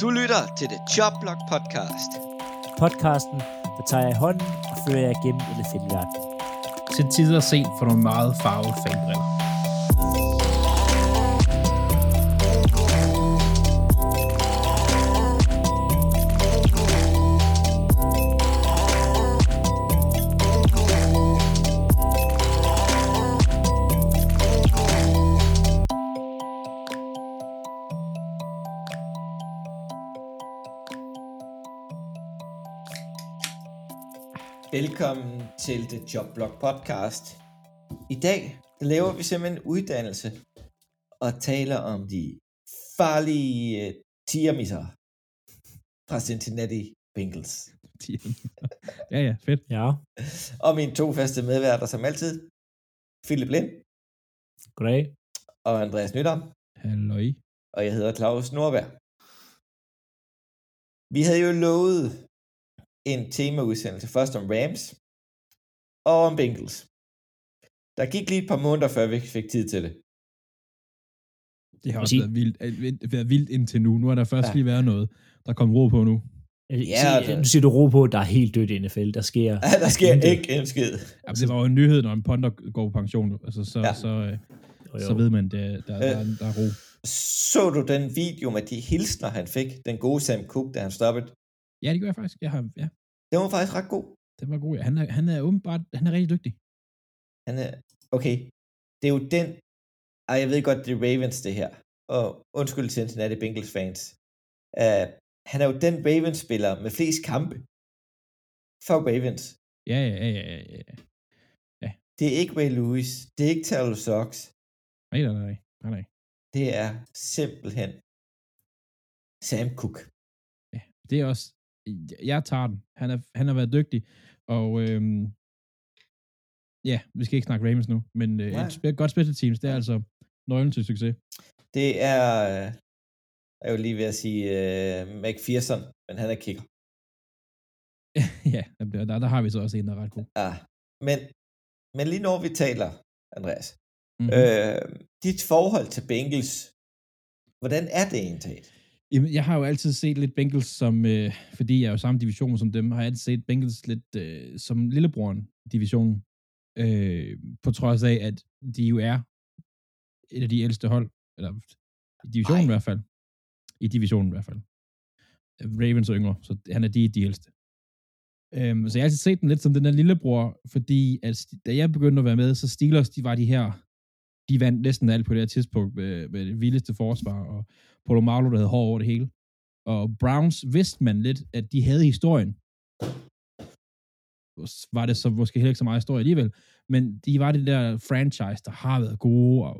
Du lytter til The Jobblock Podcast. Podcasten, der tager jeg i hånden og fører jer gennem NFL-verdenen. Til tider set for nogle meget farvede fanbriller. Velkommen til The Jobblock Podcast. I dag laver vi simpelthen en uddannelse og taler om de farlige uh, tiermisser fra Cincinnati Bengals. ja, ja, fedt. Ja, Og mine to faste medværter som altid, Philip Lind goddag. og Andreas Nytter, Halløj. og jeg hedder Claus Nordberg. Vi havde jo lovet en temaudsendelse først om Rams og om Bengals. Der gik lige et par måneder, før vi fik tid til det. Det har også sige- været vildt, øh, været vildt indtil nu. Nu har der først Ja. lige været noget. Der kom ro på nu. Ja, Ja, sig, det- nu siger du ro på, at der er helt dødt i NFL. Der sker... Ja, der sker intet. ikke en skid. Jamen, det var jo en nyhed, når en ponder går på pension. Altså, så, Ja. ja. så, øh, Jo, jo. så ved man, at der, der, Øh. der, der er ro. Så du den video med de hilsner, han fik? Den gode Sam Cook, da han stoppede? Ja, det gør jeg faktisk. Jeg har, ja, Den var faktisk ret god. den var god. Ja. Han er, han er åbenbart, han er rigtig dygtig. Han er, okay, det er jo den... Ej, jeg ved godt, det er Ravens, det her. Og undskyld Cincinnati Bengals fans. Uh, han er jo den Ravens-spiller med flest kampe. For Ravens. Ja, ja, ja, ja, ja. ja. Det er ikke Ray Lewis. Det er ikke Terrell Sox. Nej, nej, nej. nej, nej. Det er simpelthen Sam Cook. Det er også, jeg tager den. Han, er, han har været dygtig, og øhm, ja, vi skal ikke snakke Ravens nu, men øh, Nej. et godt special teams, det er altså nøglen til succes. Det er, øh, jeg er jo lige ved at sige uh, McPherson, men han er kicker. ja, der, der, har vi så også en, der er ret god. Ah, men, men lige når vi taler, Andreas, Mm-hmm. øh, dit forhold til Bengals, hvordan er det egentlig? Jamen, jeg har jo altid set lidt Bengals som, øh, fordi jeg er jo samme division som dem, har jeg altid set Bengals lidt øh, som lillebroren i divisionen. Øh, på trods af, at de jo er et af de ældste hold, eller i divisionen Ej. i hvert fald. I divisionen i hvert fald. Ravens og yngre, så han er de, de ældste. Øhm, så jeg har altid set dem lidt som den der lillebror, fordi at, da jeg begyndte at være med, så Steelers, de var de her, de vandt næsten alt på det her tidspunkt med, med det vildeste forsvar, og Polamalu, der havde hår over det hele. Og Browns vidste man lidt, at de havde historien. Var det så måske heller ikke så meget historie alligevel, men de var det der franchise, der har været gode, og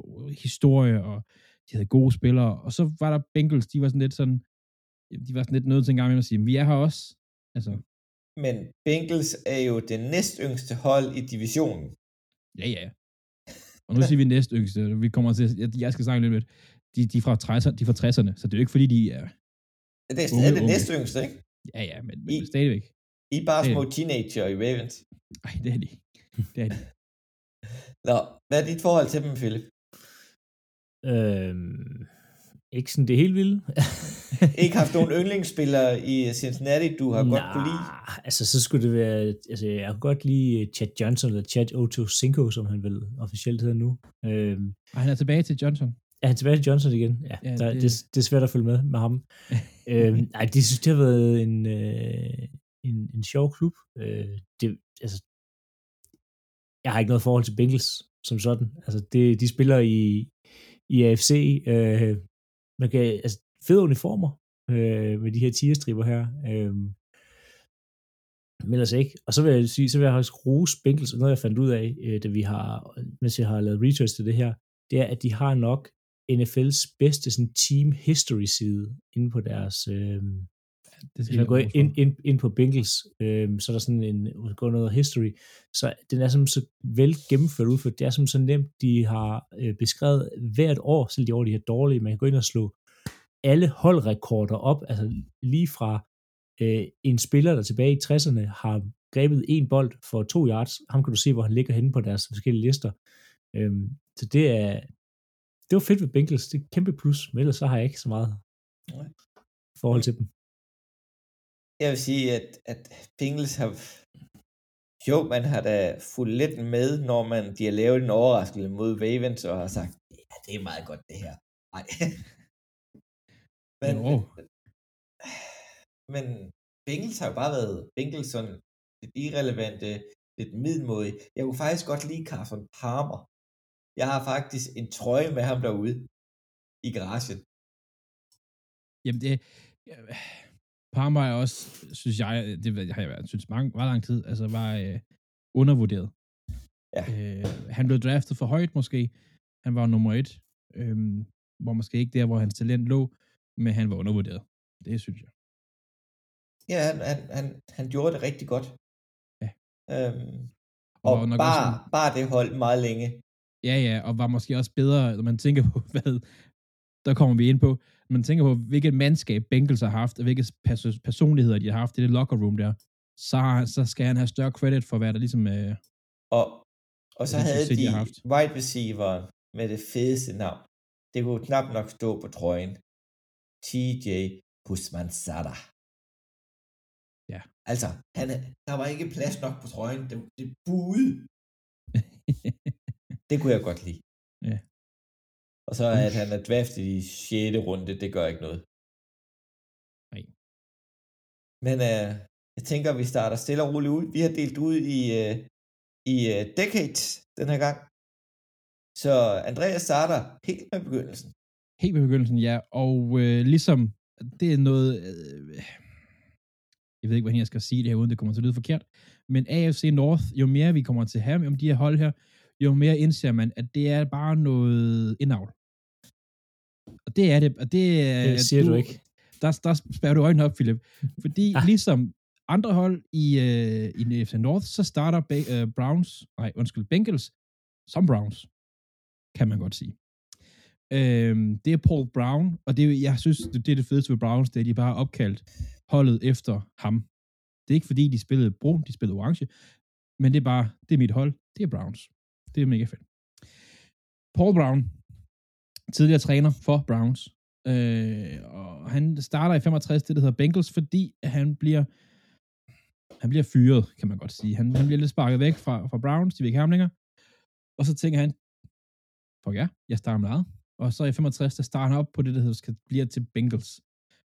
historie, og de havde gode spillere, og så var der Bengals, de var sådan lidt sådan, de var sådan lidt nødt til en gang at sige, vi er her også. Altså, Men Bengals er jo det næst yngste hold i divisionen. ja, ja. Og nu siger vi næst yngste, vi kommer til, jeg, jeg skal snakke lidt med, de, de, er fra 60'erne, de er fra 60'erne, så det er jo ikke fordi, de er, Det er Unge, stadig det unge. næst yngste, ikke? ja, ja, men, men I- stadigvæk. I er bare små teenager i Ravens. Ej, det er de. Det er de. Nå, hvad er dit forhold til dem, Philip? Øhm, ikke sådan det helt vilde. Ikke haft nogen yndlingsspillere i Cincinnati, du har godt kunne lide? Altså så skulle det være, altså jeg kunne godt lide øh, Chad Johnson, eller Chad Ocho Cinco, som han vel officielt hedder nu. Øhm, Og han er tilbage til Johnson. Er han tilbage til Johnson igen? Ja, Ja, der, det- det... Det, er svært at følge med med ham. øhm, ej, det synes det har været en, øh, en, en sjov klub. Øh, det, altså, jeg har ikke noget forhold til Bengals som sådan. Altså, det, de spiller i, i AFC. Øh, man kan, altså, fede uniformer øh, med de her tierstriber her. Øh, men ellers ikke. Og så vil jeg sige, så vil jeg faktisk rose Bengals, og noget jeg fandt ud af, øh, da vi har, mens jeg har lavet research til det her, det er, at de har nok NFL's bedste sådan, team history side inde på deres, øh, Det hvis skal man går rose for. ind, ind, ind på Bengals, øh, så er der sådan en, går noget history, så den er simpelthen så vel gennemført udført, det er simpelthen så nemt, de har øh, beskrevet hvert år, selv de år, de er dårlige, man kan gå ind og slå alle holdrekorder op, altså lige fra øh, en spiller, der tilbage i 60'erne har grebet en bold for to yards, ham kan du se, hvor han ligger henne på deres forskellige lister. Øhm, så det er, det var fedt ved Bengals, det er et kæmpe plus, men ellers så har jeg ikke så meget. i forhold til dem. Jeg vil sige, at, at Bengals har... Jo, man har da fulgt lidt med, når man de har lavet en overraskelse mod Ravens, og har sagt, ja, det er meget godt, det her. Nej. men, Jo. men Bengals har jo bare været Bengals sådan lidt irrelevante, lidt middelmodige. Jeg kunne faktisk godt lide Carson Palmer. Jeg har faktisk en trøje med ham derude i garagen. Jamen det... Parma er også, synes jeg, det har jeg været, synes mange, meget lang tid, altså var øh, undervurderet. Ja. Øh, han blev draftet for højt måske. Han var nummer et. Øh, var måske ikke der, hvor hans talent lå, men han var undervurderet. Det synes jeg. Ja, han, han, han, han gjorde det rigtig godt. Ja. Øhm, Og og bare, bare det holdt meget længe. Ja, ja, og var måske også bedre, når man tænker på, hvad, der kommer vi ind på, når man tænker på, hvilket mandskab Bengals har haft, og hvilke pers- personligheder de har haft i det locker room der, så, så skal han have større credit for, hvad der ligesom... Øh, Og, og så Den havde de de haft. wide receiver med det fedeste navn. Det kunne knap nok stå på trøjen. TJ Husmansada. Ja. Altså, han, der var ikke plads nok på trøjen. Det, det buede. Det kunne jeg godt lide. Ja. Og så at han er draftet i 6. runde, det gør ikke noget. Nej. Men øh, jeg tænker, vi starter stille og roligt ud. Vi har delt ud i, øh, i øh, decades den her gang. Så Andreas starter helt med begyndelsen. helt ved begyndelsen, ja. Og øh, ligesom, det er noget... Øh, jeg ved ikke, hvordan jeg skal sige det her, uden det kommer til at lyde forkert. Men AFC North, jo mere vi kommer til at have om de her hold her, jo mere indser man, at det er bare noget indavl. Og det er det. Og det, er- Det siger du ikke. Der, der spærrer du øjnene op, Philip. Fordi Ah. ligesom andre hold i, øh, i AFC North, så starter Ba- øh, Browns, nej, undskyld, Bengals, som Browns, kan man godt sige. Øhm, det er Paul Brown, og det, jeg synes, det, det er det fedeste ved Browns, det er, at de bare har opkaldt holdet efter ham. Det er ikke fordi, de spillede brun, de spillede orange, men det er bare, det er mit hold, det er Browns. Det er mega fedt. Paul Brown, tidligere træner for Browns, øh, og han starter i 65, det der hedder Bengals, fordi han bliver han bliver fyret, kan man godt sige. Han, han bliver lidt sparket væk fra, fra Browns, de vil ikke have ham længere. Og så tænker han, fuck ja, jeg starter med eget. Og så i 65, der starter han op på det, der hedder, skal bliver til Bengals.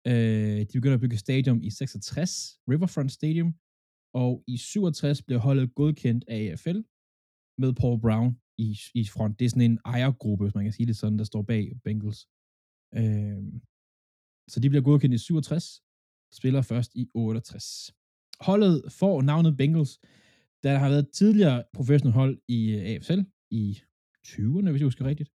Øh, de begynder at bygge stadion i 66, Riverfront Stadium, og i 67 bliver holdet godkendt af AFL med Paul Brown i, i front. Det er sådan en ejergruppe, hvis man kan sige det sådan, der står bag Bengals. Øh, så de bliver godkendt i 67, spiller først i 68. Holdet får navnet Bengals, da der har været tidligere professionelt hold i øh, AFL i 20'erne, hvis jeg husker rigtigt.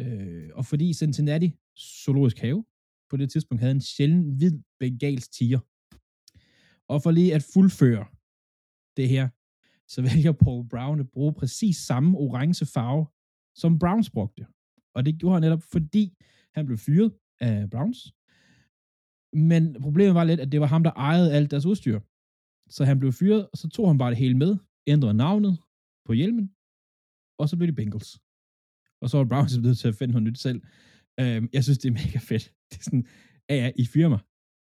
Øh, og fordi Cincinnati Zoologisk Have på det tidspunkt havde en sjælden hvid bengalsk tiger. Og for lige at fuldføre det her, så vælger Paul Brown at bruge præcis samme orange farve, som Browns brugte. Og det gjorde han netop, fordi han blev fyret af Browns. Men problemet var lidt, at det var ham, der ejede alt deres udstyr. Så han blev fyret, og så tog han bare det hele med, ændrede navnet på hjelmen, og så blev det Bengals. Og så var Browns nødt til at finde noget nyt selv. Øhm, jeg synes, det er mega fedt. Det er sådan, ja, ja, I fyrer mig.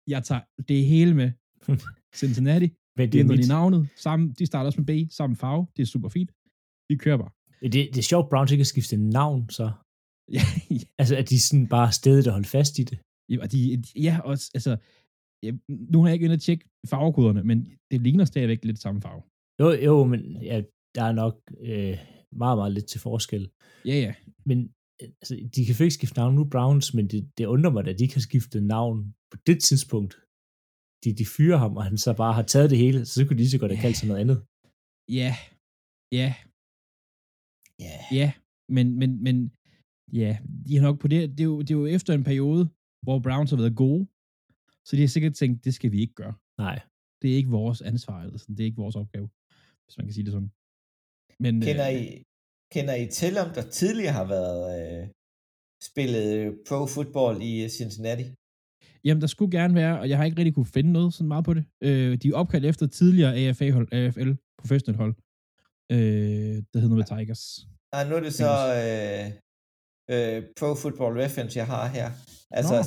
Jeg tager det hele med. Cincinnati, Men de det er mit. de navnet. Sammen, de starter også med B, samme farve. Det er super fint. Vi kører bare. Det, det er sjovt, Browns ikke har skiftet navn, så. Ja, Altså, at de sådan bare stedet og holdt fast i det. ja, og de, ja også, altså, ja, nu har jeg ikke inde at tjekke farvekoderne, men det ligner stadigvæk lidt samme farve. Jo, jo, men ja, der er nok øh, meget, meget lidt til forskel. Ja, ja. Men altså, de kan ikke skifte navn nu, Browns, men det, det undrer mig, at de ikke har skiftet navn på det tidspunkt. De, de fyrer ham, og han så bare har taget det hele, så kunne de lige så godt have kaldt sig noget andet. Ja, ja, Ja. ja, men, men, men, ja, de har nok på det, det er, jo, det er jo efter en periode, hvor Browns har været gode, så de har sikkert tænkt, det skal vi ikke gøre. Nej. Det er ikke vores ansvar, eller sådan. det er ikke vores opgave, hvis man kan sige det sådan. Men, Kender øh, I, kender I til, om der tidligere har været øh, spillet pro football i øh, Cincinnati? Jamen, der skulle gerne være, og jeg har ikke rigtig kunne finde noget sådan meget på det. Øh, de er opkaldt efter tidligere AFA-hold, AFL, professionelt hold, øh, der hedder noget med Tigers. Nej, nu er det så øh, øh, pro football reference, jeg har her. Altså Nå.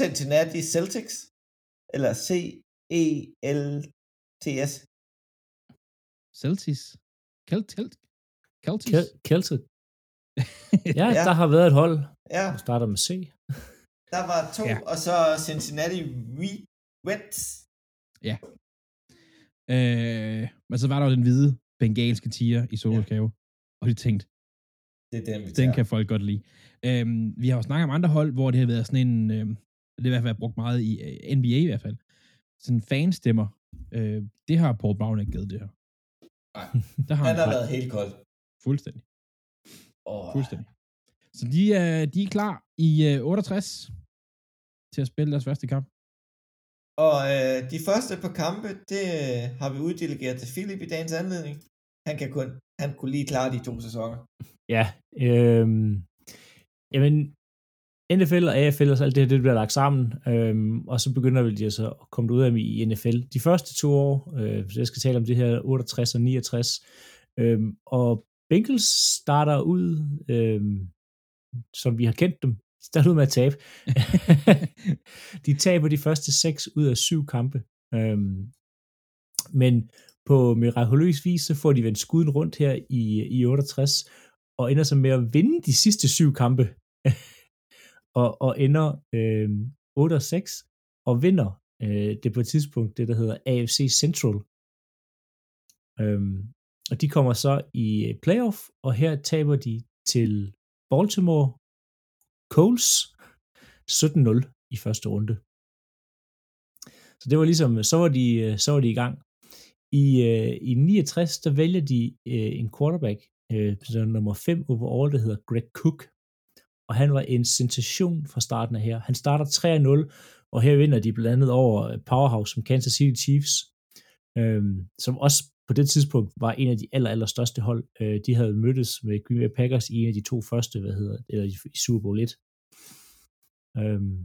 Cincinnati Celtics. Eller C-E-L-T-S. Celtics. Celt, Celt, Celtics. Celtic. Ja, Ja. der har været et hold, Ja, der starter med C. der var to, Ja. ja. og så Cincinnati Re- Reds. øh, men så var der jo den hvide bengalske tiger i Zoologisk Have, og de tænkte, Det er den, vi den kan folk godt lide. Øhm, vi har jo snakket om andre hold, hvor det har været sådan en, øh, det har i hvert fald været brugt meget i øh, NBA i hvert fald, sådan fanstemmer. Øh, det har Paul Brown ikke givet det her. Nej. Der har Han har han været helt kold. fuldstændig. Oh, Fuldstændig. Så de er, de er klar i øh, 68 til at spille deres første kamp. Og øh, de første par kampe, det øh, har vi uddelegeret til Philip i dagens anledning. Han kan kun, han kunne lige klare de to sæsoner. Ja, øhm, jamen, NFL og AFL og alt det her, det bliver lagt sammen, øhm, og så begynder vi de så at komme ud af dem i NFL. De første to år, øh, så jeg skal tale om det her 68 og 69, øhm, og Bengals starter ud, øhm, som vi har kendt dem, de starter ud med at tabe. de taber de første seks ud af syv kampe. Øhm, men på mirakuløs vis, så får de vendt skuden rundt her i, i 68, og ender så med at vinde de sidste syv kampe. og, og ender øh, 8 og 6, og vinder øh, det på et tidspunkt, det der hedder AFC Central. Øhm, og de kommer så i playoff, og her taber de til Baltimore Coles 17-0 i første runde. Så det var ligesom, øh, så var de, øh, så var de i gang. I, øh, i 69, der vælger de øh, en quarterback, øh, så nummer 5 overall, der hedder Greg Cook. Og han var en sensation fra starten af her. Han starter 3-0, og her vinder de blandt andet over øh, Powerhouse som Kansas City Chiefs, øh, som også på det tidspunkt var en af de aller, aller største hold. Øh, de havde mødtes med Green Bay Packers i en af de to første, hvad hedder det, eller i i Super Bowl 1. Øhm.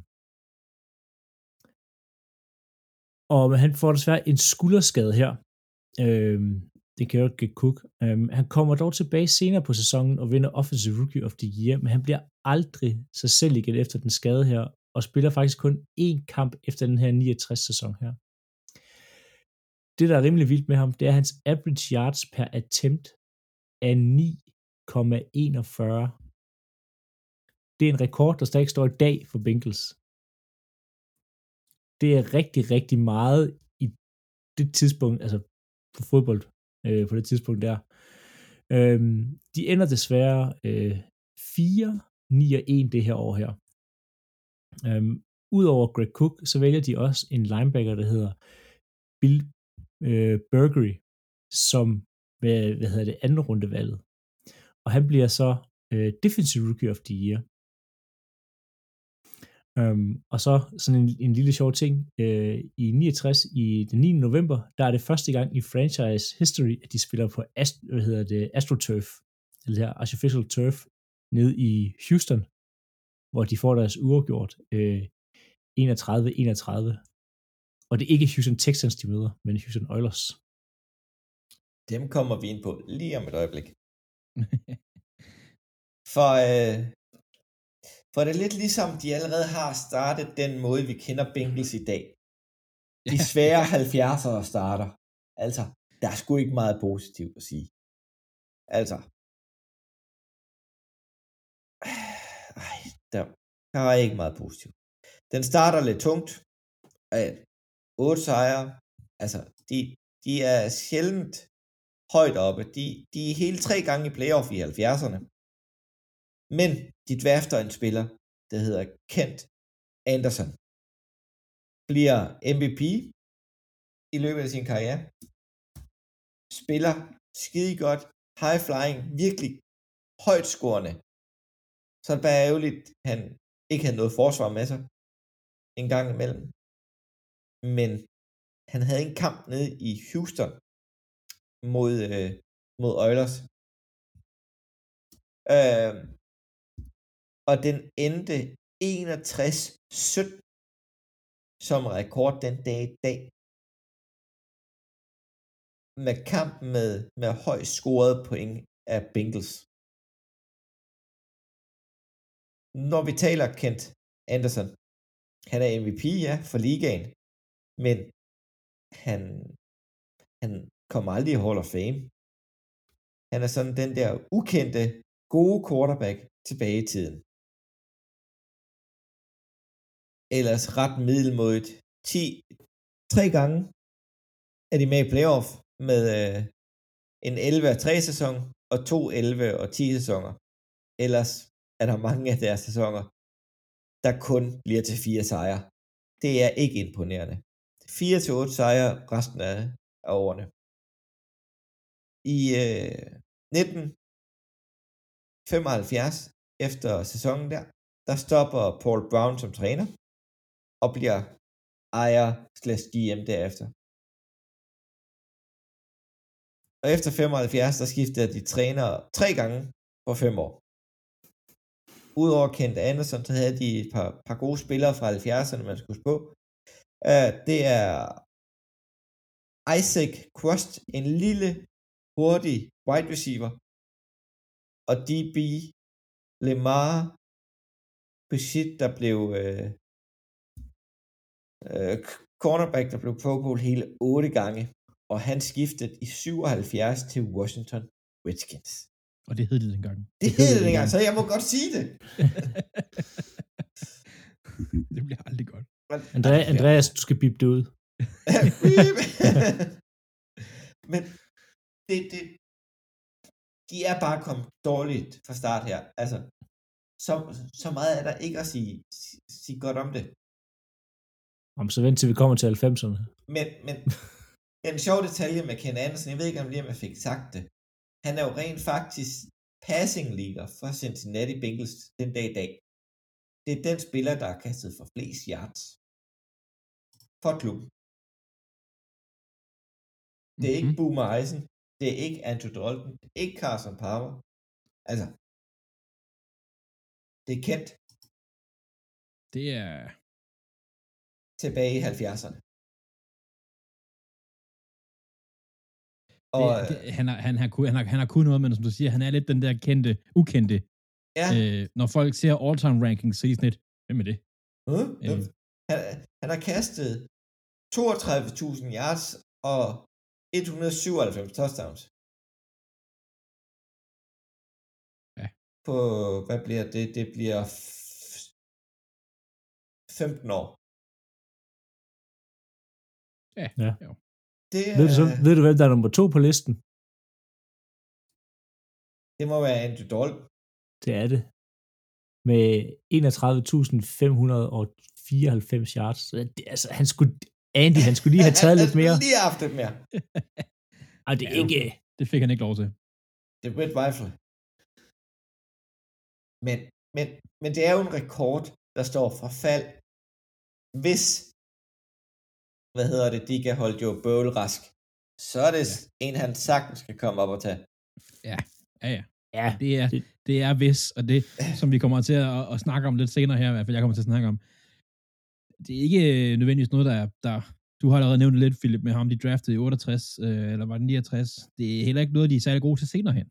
Og han får desværre en skulderskade her. Øhm, det kan jo ikke Cook. Øhm, han kommer dog tilbage senere på sæsonen og vinder Offensive Rookie of the Year, men han bliver aldrig sig selv igen efter den skade her, og spiller faktisk kun én kamp efter den her 69 sæson her. Det, der er rimelig vildt med ham, det er hans average yards per attempt er 9,41. Det er en rekord, der stadig står i dag for Bengals. Det er rigtig, rigtig meget i det tidspunkt, altså på fodbold, øh, på det tidspunkt der. Øhm, de ender desværre øh, 4, 9 og 1 det her år her. Øhm, Udover Greg Cook, så vælger de også en linebacker, der hedder Bill øh, Burgery, som hvad, hvad hedder det, anden rundevalget. Og han bliver så øh, Defensive Rookie of the Year. Um, og så sådan en, en lille sjov ting. Øh, I 69, i den 9. november, der er det første gang i franchise history, at de spiller på Ast, hvad hedder det, AstroTurf, eller det her artificial turf, nede i Houston, hvor de får deres uafgjort øh, 31-31. Og det er ikke Houston Texans, de møder, men Houston Oilers. Dem kommer vi ind på lige om et øjeblik. For, øh, for det er lidt ligesom, de allerede har startet den måde, vi kender Bengals i dag. De svære 70'ere starter. Altså, der er sgu ikke meget positivt at sige. Altså. Ej, der, der er ikke meget positivt. Den starter lidt tungt. Øh, 8 sejre. Altså, de, de er sjældent højt oppe. De, de er hele tre gange i playoff i 70'erne. Men de dværfter en spiller, der hedder Kent Anderson. Bliver MVP i løbet af sin karriere. Spiller skide godt, high flying, virkelig højt scorende. Så er det bare ærgerligt, at han ikke havde noget forsvar med sig en gang imellem. Men han havde en kamp nede i Houston mod, øh, mod Oilers. Øh, og den endte 61-17 som rekord den dag i dag. Med kamp med, med højst scoret point af Bengals. Når vi taler Kent Anderson, han er MVP, ja, for ligaen men han, han kommer aldrig i Hall of Fame. Han er sådan den der ukendte, gode quarterback tilbage i tiden. Ellers ret middelmodigt. 10, tre gange er de med i playoff med øh, en 11-3 sæson og to 11 og 10 sæsoner. Ellers er der mange af deres sæsoner, der kun bliver til fire sejre. Det er ikke imponerende. 4-8 sejre resten af, af årene. I øh, 1975, efter sæsonen der, der stopper Paul Brown som træner og bliver ejer slash GM derefter. Og efter 75, der skifter de træner tre gange på fem år. Udover Kent Anderson, så havde de et par, par gode spillere fra 70'erne, man skulle på. Uh, det er Isaac Crust, en lille, hurtig wide receiver, og DB Lemar Beshit, der blev uh, uh, cornerback, der blev Pro Bowl hele otte gange, og han skiftede i 77 til Washington Redskins. Og det hed det dengang. Det, det hed det dengang, så jeg må godt sige det. det bliver aldrig godt. Andreas, Andreas du skal bippe det ud. Men det, det, de er bare kommet dårligt fra start her. Altså, så, så meget er der ikke at sige, sige godt om det. Om så vent til vi kommer til 90'erne. Men, men en sjov detalje med Ken Anderson, jeg ved ikke om lige om jeg fik sagt det. Han er jo rent faktisk passing leader for Cincinnati Bengals den dag i dag. Det er den spiller, der har kastet for flest yards for klubben. Det er mm-hmm. ikke Boomer Eisen, det er ikke Andrew Dalton, det er ikke Carson Palmer. Altså, det er kendt. Det er... Tilbage i 70'erne. Og, det, det, han, har, han, har, han, har, han har kun noget, men som du siger, han er lidt den der kendte, ukendte. Ja. Øh, når folk ser all-time rankings, så er de sådan lidt, hvem er det? Uh, øh. han, han har kastet 32.000 yards og 197 touchdowns. Ja. På, hvad bliver det? Det bliver 15 år. Ja. ja. Jo. Det er, ved, du så, ved du, hvem der er nummer to på listen? Det må være Andrew Dalton. Det er det. Med 31.594 yards. Det, altså, han skulle, Andy, han skulle lige have taget lidt mere. lige haft lidt mere. Og det er ikke... Det fik han ikke lov til. Det er Red Rifle. Men, men, men det er jo en rekord, der står for fald, hvis hvad hedder det, de kan holde Joe rask, så er det ja. en, han sagtens skal komme op og tage. Ja, ja, ja. Ja, det er, det er hvis, og det, som vi kommer til at, at snakke om lidt senere her, i hvert fald jeg kommer til at snakke om, det er ikke øh, nødvendigvis noget, der er, der, du har allerede nævnt lidt, Philip, med ham, de draftede i 68, øh, eller var det 69, det er heller ikke noget, de er særlig gode til senere hen.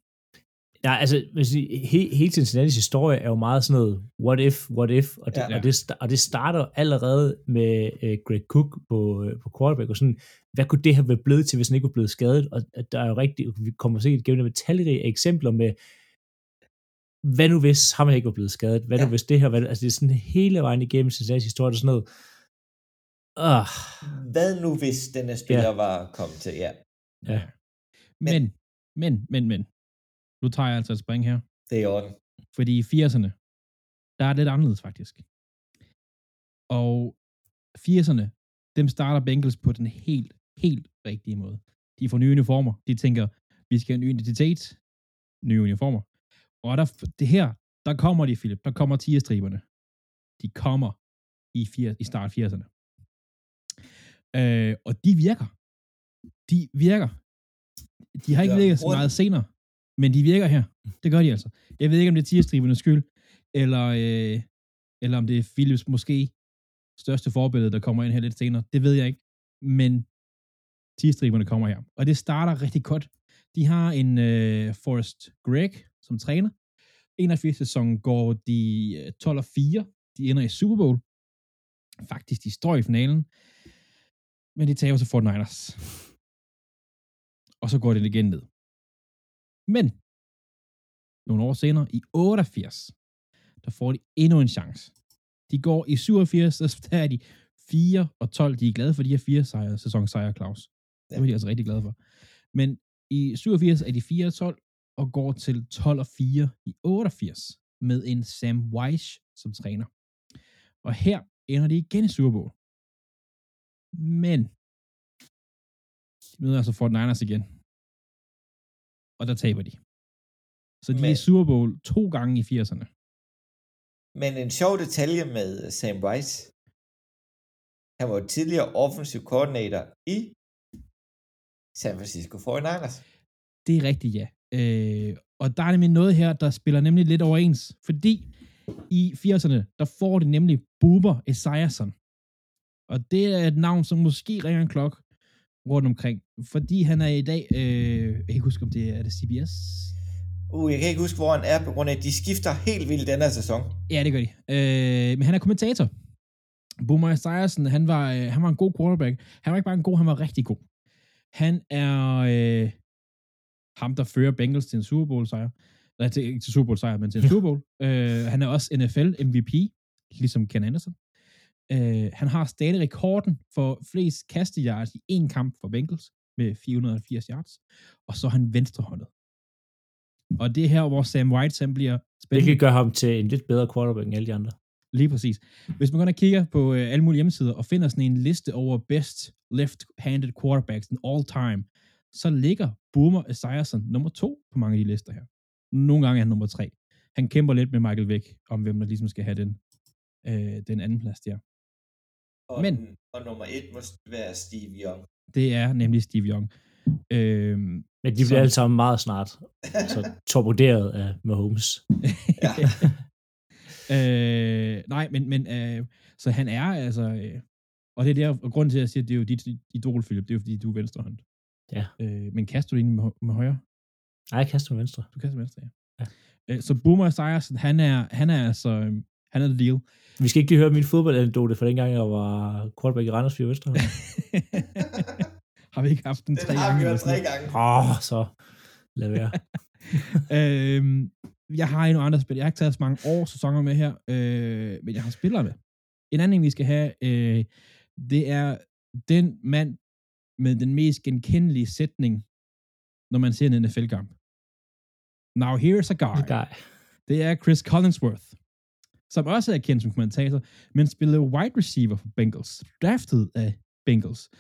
Nej, altså, he, hele Cincinnati's historie er jo meget sådan noget what if, what if, og det, ja. og det, og det starter allerede med uh, Greg Cook på, uh, på quarterback, og sådan, hvad kunne det have været blevet til, hvis han ikke var blevet skadet, og der er jo rigtig, vi kommer sikkert igennem med talrige eksempler med, hvad nu hvis ham ikke var blevet skadet, hvad ja. nu hvis det her, hvad, altså det er sådan hele vejen igennem Cincinnati's historie, der er sådan noget, uh. hvad nu hvis denne spiller ja. var kommet til, ja. Ja. Men, men, men, men, nu tager jeg altså et spring her. Det er i orden. Fordi i 80'erne, der er det lidt anderledes faktisk. Og 80'erne, dem starter Bengals på den helt, helt rigtige måde. De får nye uniformer. De tænker, vi skal have en ny identitet, nye uniformer. Og der, det her, der kommer de, Philip, der kommer tigerstriberne. De kommer i, i start 80'erne. Øh, og de virker. De virker. De har ikke virket så meget senere. Men de virker her. Det gør de altså. Jeg ved ikke, om det er tigerstribernes skyld, eller, øh, eller om det er Philips måske største forbillede, der kommer ind her lidt senere. Det ved jeg ikke. Men tigerstriberne kommer her. Og det starter rigtig godt. De har en øh, Forrest Greg som træner. 81 sæson går de øh, 12 og 4. De ender i Super Bowl. Faktisk, de står i finalen. Men de taber til Fort Niners. Og så går det igen ned. Men nogle år senere, i 88, der får de endnu en chance. De går i 87, så der er de 4 og 12. De er glade for de her fire sejre, sæsonsejre, Claus. Det var de altså rigtig glade for. Men i 87 er de 4 og 12, og går til 12 og 4 i 88 med en Sam Weiss som træner. Og her ender de igen i Super Bowl. Men de møder altså Fort Niners igen. Og der taber de. Så de Men- er i Super Bowl to gange i 80'erne. Men en sjov detalje med Sam Rice. Han var jo tidligere offensive coordinator i San Francisco 49ers. Det er rigtigt, ja. Øh, og der er nemlig noget her, der spiller nemlig lidt overens, fordi i 80'erne, der får de nemlig Boober Esiason. Og det er et navn, som måske ringer en klok rundt omkring, fordi han er i dag, øh, jeg kan ikke huske, om det er, er det CBS? Uh, jeg kan ikke huske, hvor han er, på grund af, at de skifter helt vildt den her sæson. Ja, det gør de. Øh, men han er kommentator. Boomer Esiason, han var, øh, han var en god quarterback. Han var ikke bare en god, han var rigtig god. Han er øh, ham, der fører Bengals til en Super Bowl sejr. Nej, til, ikke til Super Bowl sejr, men til en Super Bowl. øh, han er også NFL MVP, ligesom Ken Anderson. Øh, han har stadig rekorden for flest kasteyards i én kamp for Bengals med 480 yards. Og så er han venstrehåndet. Og det er her, hvor Sam White han bliver Det spændende. kan gøre ham til en lidt bedre quarterback end alle de andre. Lige præcis. Hvis man går og kigger på øh, alle mulige hjemmesider og finder sådan en liste over best left-handed quarterbacks in all time, så ligger Boomer Esiason nummer to på mange af de lister her. Nogle gange er han nummer tre. Han kæmper lidt med Michael Vick om, hvem der ligesom skal have den, øh, den anden plads der. Og, Men- og nummer et må være Steve Young. Det er nemlig Steve Young. Øh, Men de bliver Så- alle sammen meget snart så torpederet af Mahomes. Ja. øh, nej, men, men øh, så han er altså, øh, og det er der, og grunden til, at jeg siger, at det er jo dit idol, Philip, det er jo fordi, du er venstrehånd. Ja. Øh, men kaster du egentlig med, med højre? Nej, jeg kaster med venstre. Du kaster med venstre, ja. Ja. Øh, så Boomer Esiason, han er, han er altså, øh, han er the deal. Vi skal ikke lige høre min fodboldanekdote fra dengang, jeg var quarterback i Randers 4 Venstre. har vi ikke haft den Den tre har gange? vi eller hørt sådan tre gange. Åh, oh, så lad være. øhm, jeg har endnu andre spil. Jeg har ikke taget så mange år sæsoner med her, øh, men jeg har spillere med. En anden, vi skal have, øh, det er den mand med den mest genkendelige sætning, når man ser en NFL-kamp. Now here's a guy. Guy. Det er Chris Collinsworth, som også er kendt som kommentator, men spillede wide receiver for Bengals, draftet af Bengals.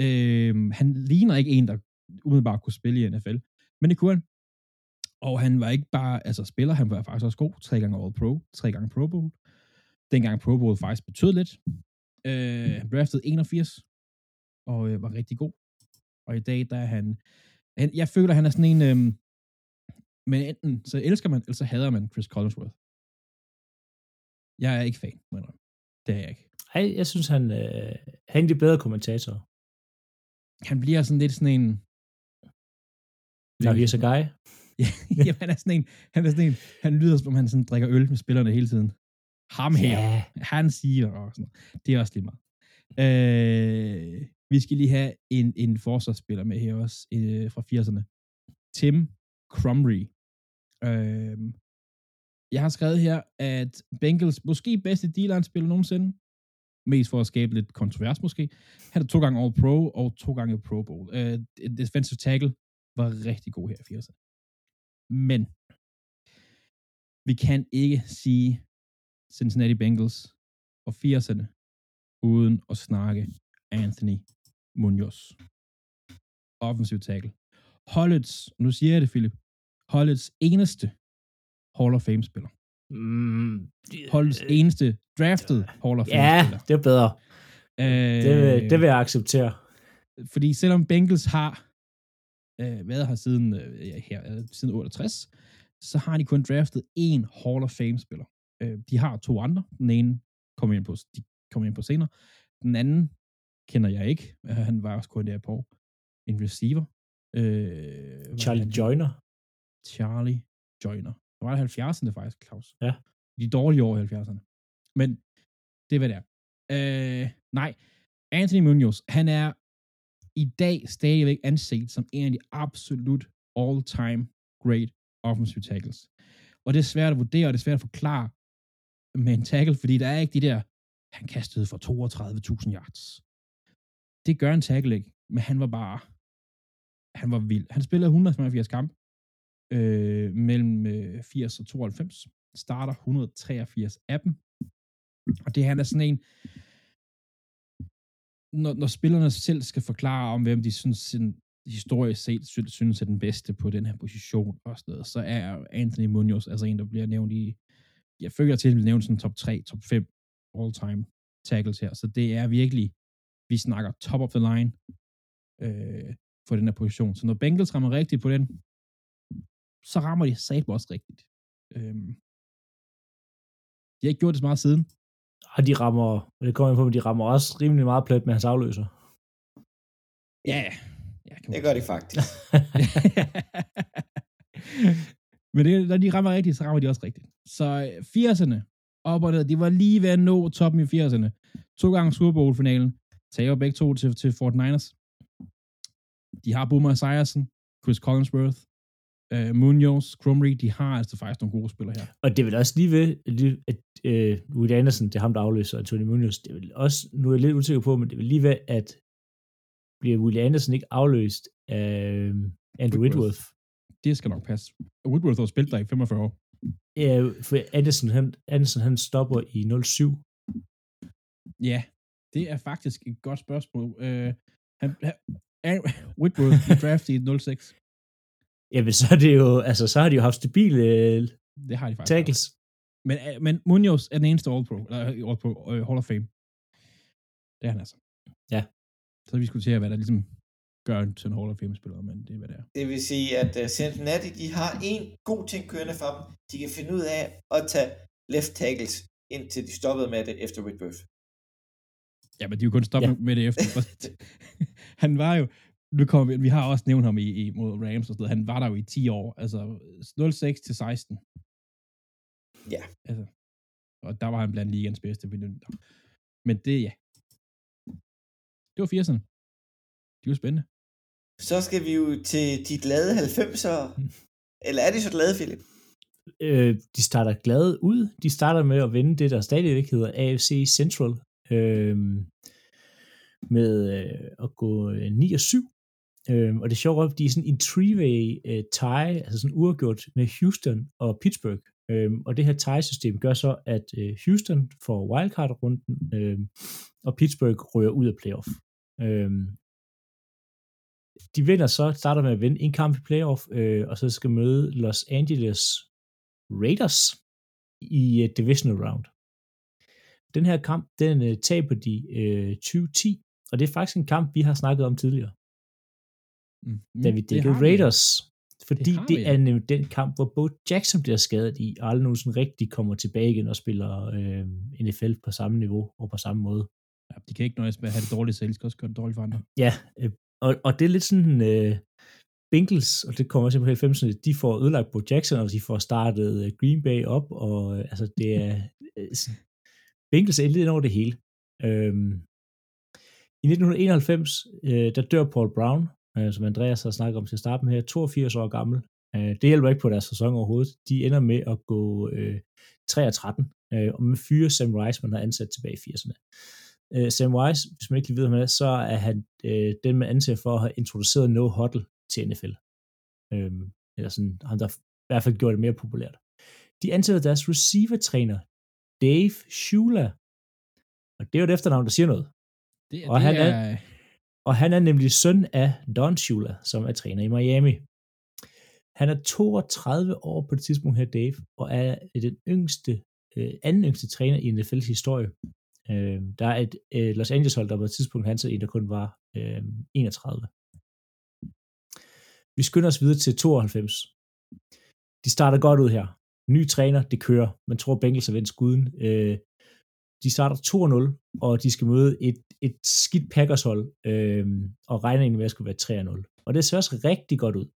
Øhm, han ligner ikke en, der umiddelbart kunne spille i NFL, men det kunne han. Og han var ikke bare altså spiller, han var faktisk også god. Tre gange All Pro, tre gange Pro Bowl. Dengang Pro Bowl faktisk betød lidt. Øh, han draftede 81, og øh, var rigtig god. Og i dag, der er han, han jeg føler, han er sådan en, øhm, men enten så elsker man, eller så hader man Chris Collinsworth. Jeg er ikke fan, må jeg. Det er jeg ikke. Ej, jeg synes, han, øh, han er en bedre kommentatorer. Han bliver sådan lidt sådan en... Now here's a guy. Jamen, han er sådan en, han er sådan en, han lyder som om han sådan drikker øl med spillerne hele tiden. Ham her, Ja, han siger og sådan noget. Det er også lige meget. Øh, vi skal lige have en, en forsvarsspiller med her også, øh, fra 80'erne. Tim Crumry. Øh, jeg har skrevet her, at Bengals måske bedste D-line-spiller nogensinde, mest for at skabe lidt kontrovers måske. Han er to gange All-Pro og to gange Pro Bowl. Øh, defensive tackle var rigtig god her i 80'erne. Men vi kan ikke sige Cincinnati Bengals og 80'erne uden at snakke Anthony Munoz. Offensiv tackle. Holdets, nu siger jeg det, Philip, holdets eneste Hall of Fame-spiller. mm, Holdets eneste drafted Hall of ja, Fame-spiller. det er bedre. Øh, Det, vil- det vil jeg acceptere. fordi selvom Bengals har øh, været her siden, øh, ja, her, øh, siden 68, så har de kun draftet én Hall of Fame-spiller. Øh, de har to andre. Den ene kommer ind på, de kommer ind på senere. Den anden kender jeg ikke. Øh, Han var også kun der på en receiver. Øh, Charlie? Joyner. Charlie Joyner. Det var i 70'erne faktisk, Claus. Ja. De dårlige år i 70'erne. Men det er, hvad det er. Øh, nej, Anthony Munoz, han er i dag stadigvæk anset som en af de absolut all-time great offensive tackles. Og det er svært at vurdere, og det er svært at forklare med en tackle, fordi der er ikke de der, han kastede for 32.000 yards. Det gør en tackle ikke, men han var bare, han var vild. Han spillede 185 kampe øh, mellem øh, 80 og 92, starter 183 af dem, og det han er sådan en, når, når spillerne selv skal forklare om, hvem de synes, sådan, historisk set synes er den bedste på den her position og sådan noget, så er Anthony Munoz altså en, der bliver nævnt i, jeg føler til, at bliver nævnt sådan top 3, top 5 all-time tackles her, så det er virkelig, vi snakker top of the line øh, for den her position. Så når Bengals rammer rigtigt på den, så rammer de satme også rigtigt. Øh, de har ikke gjort det så meget siden. Og de rammer, det kommer på, men de rammer også rimelig meget plet med hans afløser. Ja, ja kan det gør de faktisk. men det, når de rammer rigtigt, så rammer de også rigtigt. Så 80'erne, øh, op og ned, de var lige ved at nå toppen i 80'erne. To gange Super Bowl-finalen, tager begge to til, til Fort Niners. De har Boomer Esiason, Chris Collinsworth, uh, Munoz, Crumry, de har altså faktisk nogle gode spillere her. Og det vil også lige ved, at uh, Woody Anderson, det er ham, der afløser Anthony Munoz, det vil også, nu er jeg lidt usikker på, men det vil lige ved, at bliver Willie Anderson ikke afløst af Andrew Whitworth. Whitworth. Det skal nok passe. Whitworth har spillet der i 45 år. Ja, for Anderson, han, Anderson, han stopper i 07. Ja, det er faktisk et godt spørgsmål. Uh, han, han, Whitworth blev draftet i 06. Jamen, så er det jo, altså, så har de jo haft stabile det har de faktisk tackles. Men, øh, men Munoz er den eneste All-Pro, eller All-Pro, uh, Hall of Fame. Det er han altså. Ja. Så vi skulle til at, hvad der ligesom gør til en Hall of Fame-spiller, men det er, hvad det er. Det vil sige, at uh, Cincinnati, de har en god ting kørende for dem. De kan finde ud af at tage left tackles, indtil de stoppede med det efter Whitworth. Ja, men de er jo kun stoppet ja. med det efter. han var jo, nu kommer vi, vi har også nævnt ham i, i mod Rams og sådan noget. Han var der jo i 10 år, altså 06 til 16. Ja. Altså, og der var han blandt ligens bedste. Men det, ja. Det var 80'erne. Det var spændende. Så skal vi jo til de glade 90'er. Eller er de så glade, Philip? Øh, de starter glade ud. De starter med at vinde det, der stadigvæk hedder AFC Central. Øh, med øh, at gå 9 og 7. Øh, og det er sjovt, at de er sådan en three-way uh, tie, altså sådan uafgjort med Houston og Pittsburgh. Øh, og det her tie-system gør så, at uh, Houston får wildcard-runden, øh, og Pittsburgh rører ud af playoff. Øh, de vinder så, starter med at vinde en kamp i playoff, øh, og så skal møde Los Angeles Raiders i uh, divisional round. Den her kamp, den uh, taber de øh, 2010, og det er faktisk en kamp, vi har snakket om tidligere. Mm, da vi dækkede Raiders. Vi. Fordi det, det er nemlig den kamp, hvor Bo Jackson bliver skadet i, og aldrig nogensinde rigtig kommer tilbage igen og spiller øh, NFL på samme niveau og på samme måde. Ja, de kan ikke nøjes med at have det dårligt selv, de skal også gøre det dårligt for andre. Ja, øh, og, og det er lidt sådan, øh, Bengals, og det kommer også på 90'erne, de får ødelagt Bo Jackson, og de får startet øh, Green Bay op, og øh, altså det er, øh, Bengals er lidt over det hele. Øh, I 1991, øh, der dør Paul Brown, øh, som Andreas har snakket om til at starte med her, 82 år gammel. Øh, det hjælper ikke på deres sæson overhovedet. De ender med at gå øh, 3 og 13, øh, og med fyre Sam Rice, man har ansat tilbage i 80'erne. Øh, Sam Rice, hvis man ikke lige ved, hvem er, så er han øh, den, man anser for at have introduceret no huddle til NFL. Øh, eller sådan, han der i hvert fald gjort det mere populært. De ansætter deres receiver-træner, Dave Shula. Og det er jo et efternavn, der siger noget. Det, og det han er, er og han er nemlig søn af Don Shula, som er træner i Miami. Han er 32 år på det tidspunkt her, Dave, og er den yngste, øh, anden yngste træner i NFL's historie. Øh, der er et øh, Los Angeles hold, der på et tidspunkt han en, der kun var øh, 31. Vi skynder os videre til 92. De starter godt ud her. Ny træner, det kører. Man tror, Bengels har vendt skuden. Øh, de starter 2-0, og de skal møde et, et skidt Packers-hold, øh, og regner egentlig med at skulle være 3-0. Og det ser også rigtig godt ud.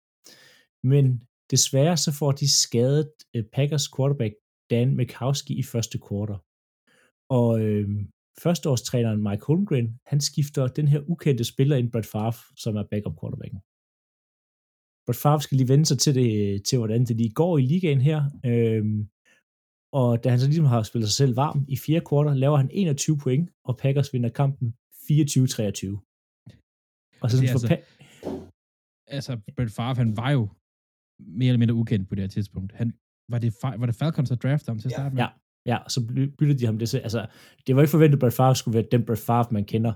Men desværre så får de skadet øh, Packers quarterback Dan Mikowski i første kvartal. Og øh, førsteårstræneren Mike Holmgren, han skifter den her ukendte spiller ind, Brett Favre, som er backup quarterbacken. Brett Favre skal lige vende sig til, det, til hvordan det lige går i ligaen her. Øhm, og da han så ligesom har spillet sig selv varm i fjerde kvartal, laver han 21 point, og Packers vinder kampen 24-23. Og så for altså- pa- Altså, Brett Favre, han var jo mere eller mindre ukendt på det her tidspunkt. Han, var, det, var det Falcons, der draftede ham til at starte med? Ja, ja, så by- byttede de ham det. til- Altså, det var ikke forventet, at Brett Favre skulle være den Brett Favre, man kender.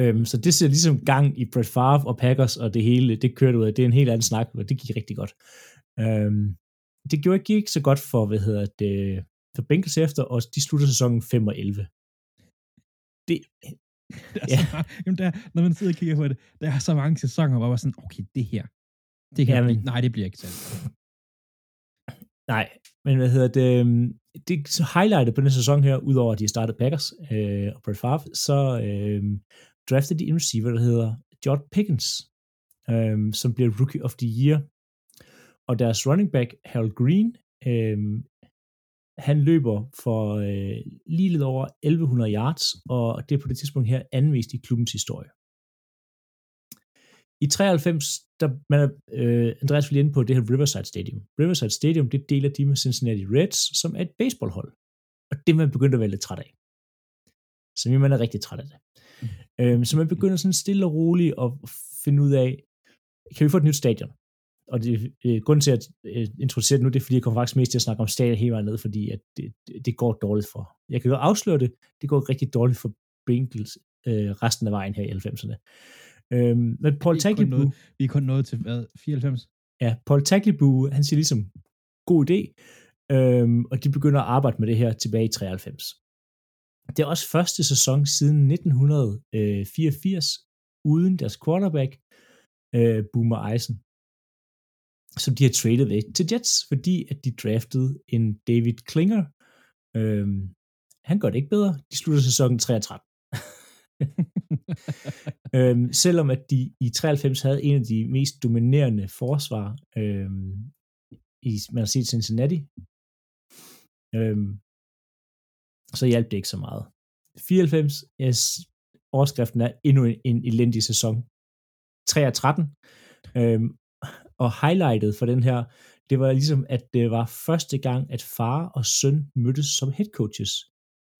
Øhm, så det ser ligesom gang i Brett Favre og Packers, og det hele, det kørte ud af. Det er en helt anden snak, og det gik rigtig godt. Øhm, det gjorde ikke, gik ikke så godt for, hvad hedder det, for Bengals efter, og de slutter sæsonen 5 og 11. Det, Altså, Ja. jamen der, når man sidder og kigger på det, der er så mange sæsoner, hvor man er sådan, okay, det her, det kan Ja, ja, men- blive, nej, det bliver ikke sandt. Nej, men hvad hedder det, øhm, det highlightet på den sæson her, udover at de startede Packers øh, og Brett Favre, så øh, draftede de en receiver, der hedder George Pickens, øh, som bliver Rookie of the Year. Og deres running back, Harold Green, øh, han løber for øh, lige lidt over 1100 yards, og det er på det tidspunkt her anvist i klubbens historie. I 93, der man øh, Andreas vil inde på det her Riverside Stadium. Riverside Stadium, det deler de med Cincinnati Reds, som er et baseballhold. Og det man begyndt at være lidt træt af. Så man er rigtig træt af det. Øhm, så man begynder sådan stille og roligt at finde ud af, kan vi få et nyt stadion? Og det, øh, grunden til at øh, introducere det nu, det er, fordi jeg kommer faktisk mest til at snakke om stadion hele vejen ned, fordi at det, det, går dårligt for. Jeg kan godt afsløre det, det går rigtig dårligt for Bengals øh, resten af vejen her i 90'erne. Øhm, men Paul Tagliabue, noget- Vi er kun nået til, hvad, 94? Ja, Paul Tagliabue, han siger ligesom, god idé, øhm, og de begynder at arbejde med det her tilbage i 93. Det er også første sæson siden 1984, uden deres quarterback, øh, Boomer Eisen, som de har traded væk til Jets, fordi at de draftede en David Klinger. Øhm, han gør det ikke bedre. De slutter sæsonen 3-13. øhm, selvom at de i 93 havde en af de mest dominerende forsvar, øhm, i, man har set Cincinnati, øhm, så hjalp det ikke så meget. 94, yes, overskriften er endnu en, en elendig sæson. 3 af 13, øhm, og highlightet for den her, det var ligesom, at det var første gang, at far og søn mødtes som head coaches,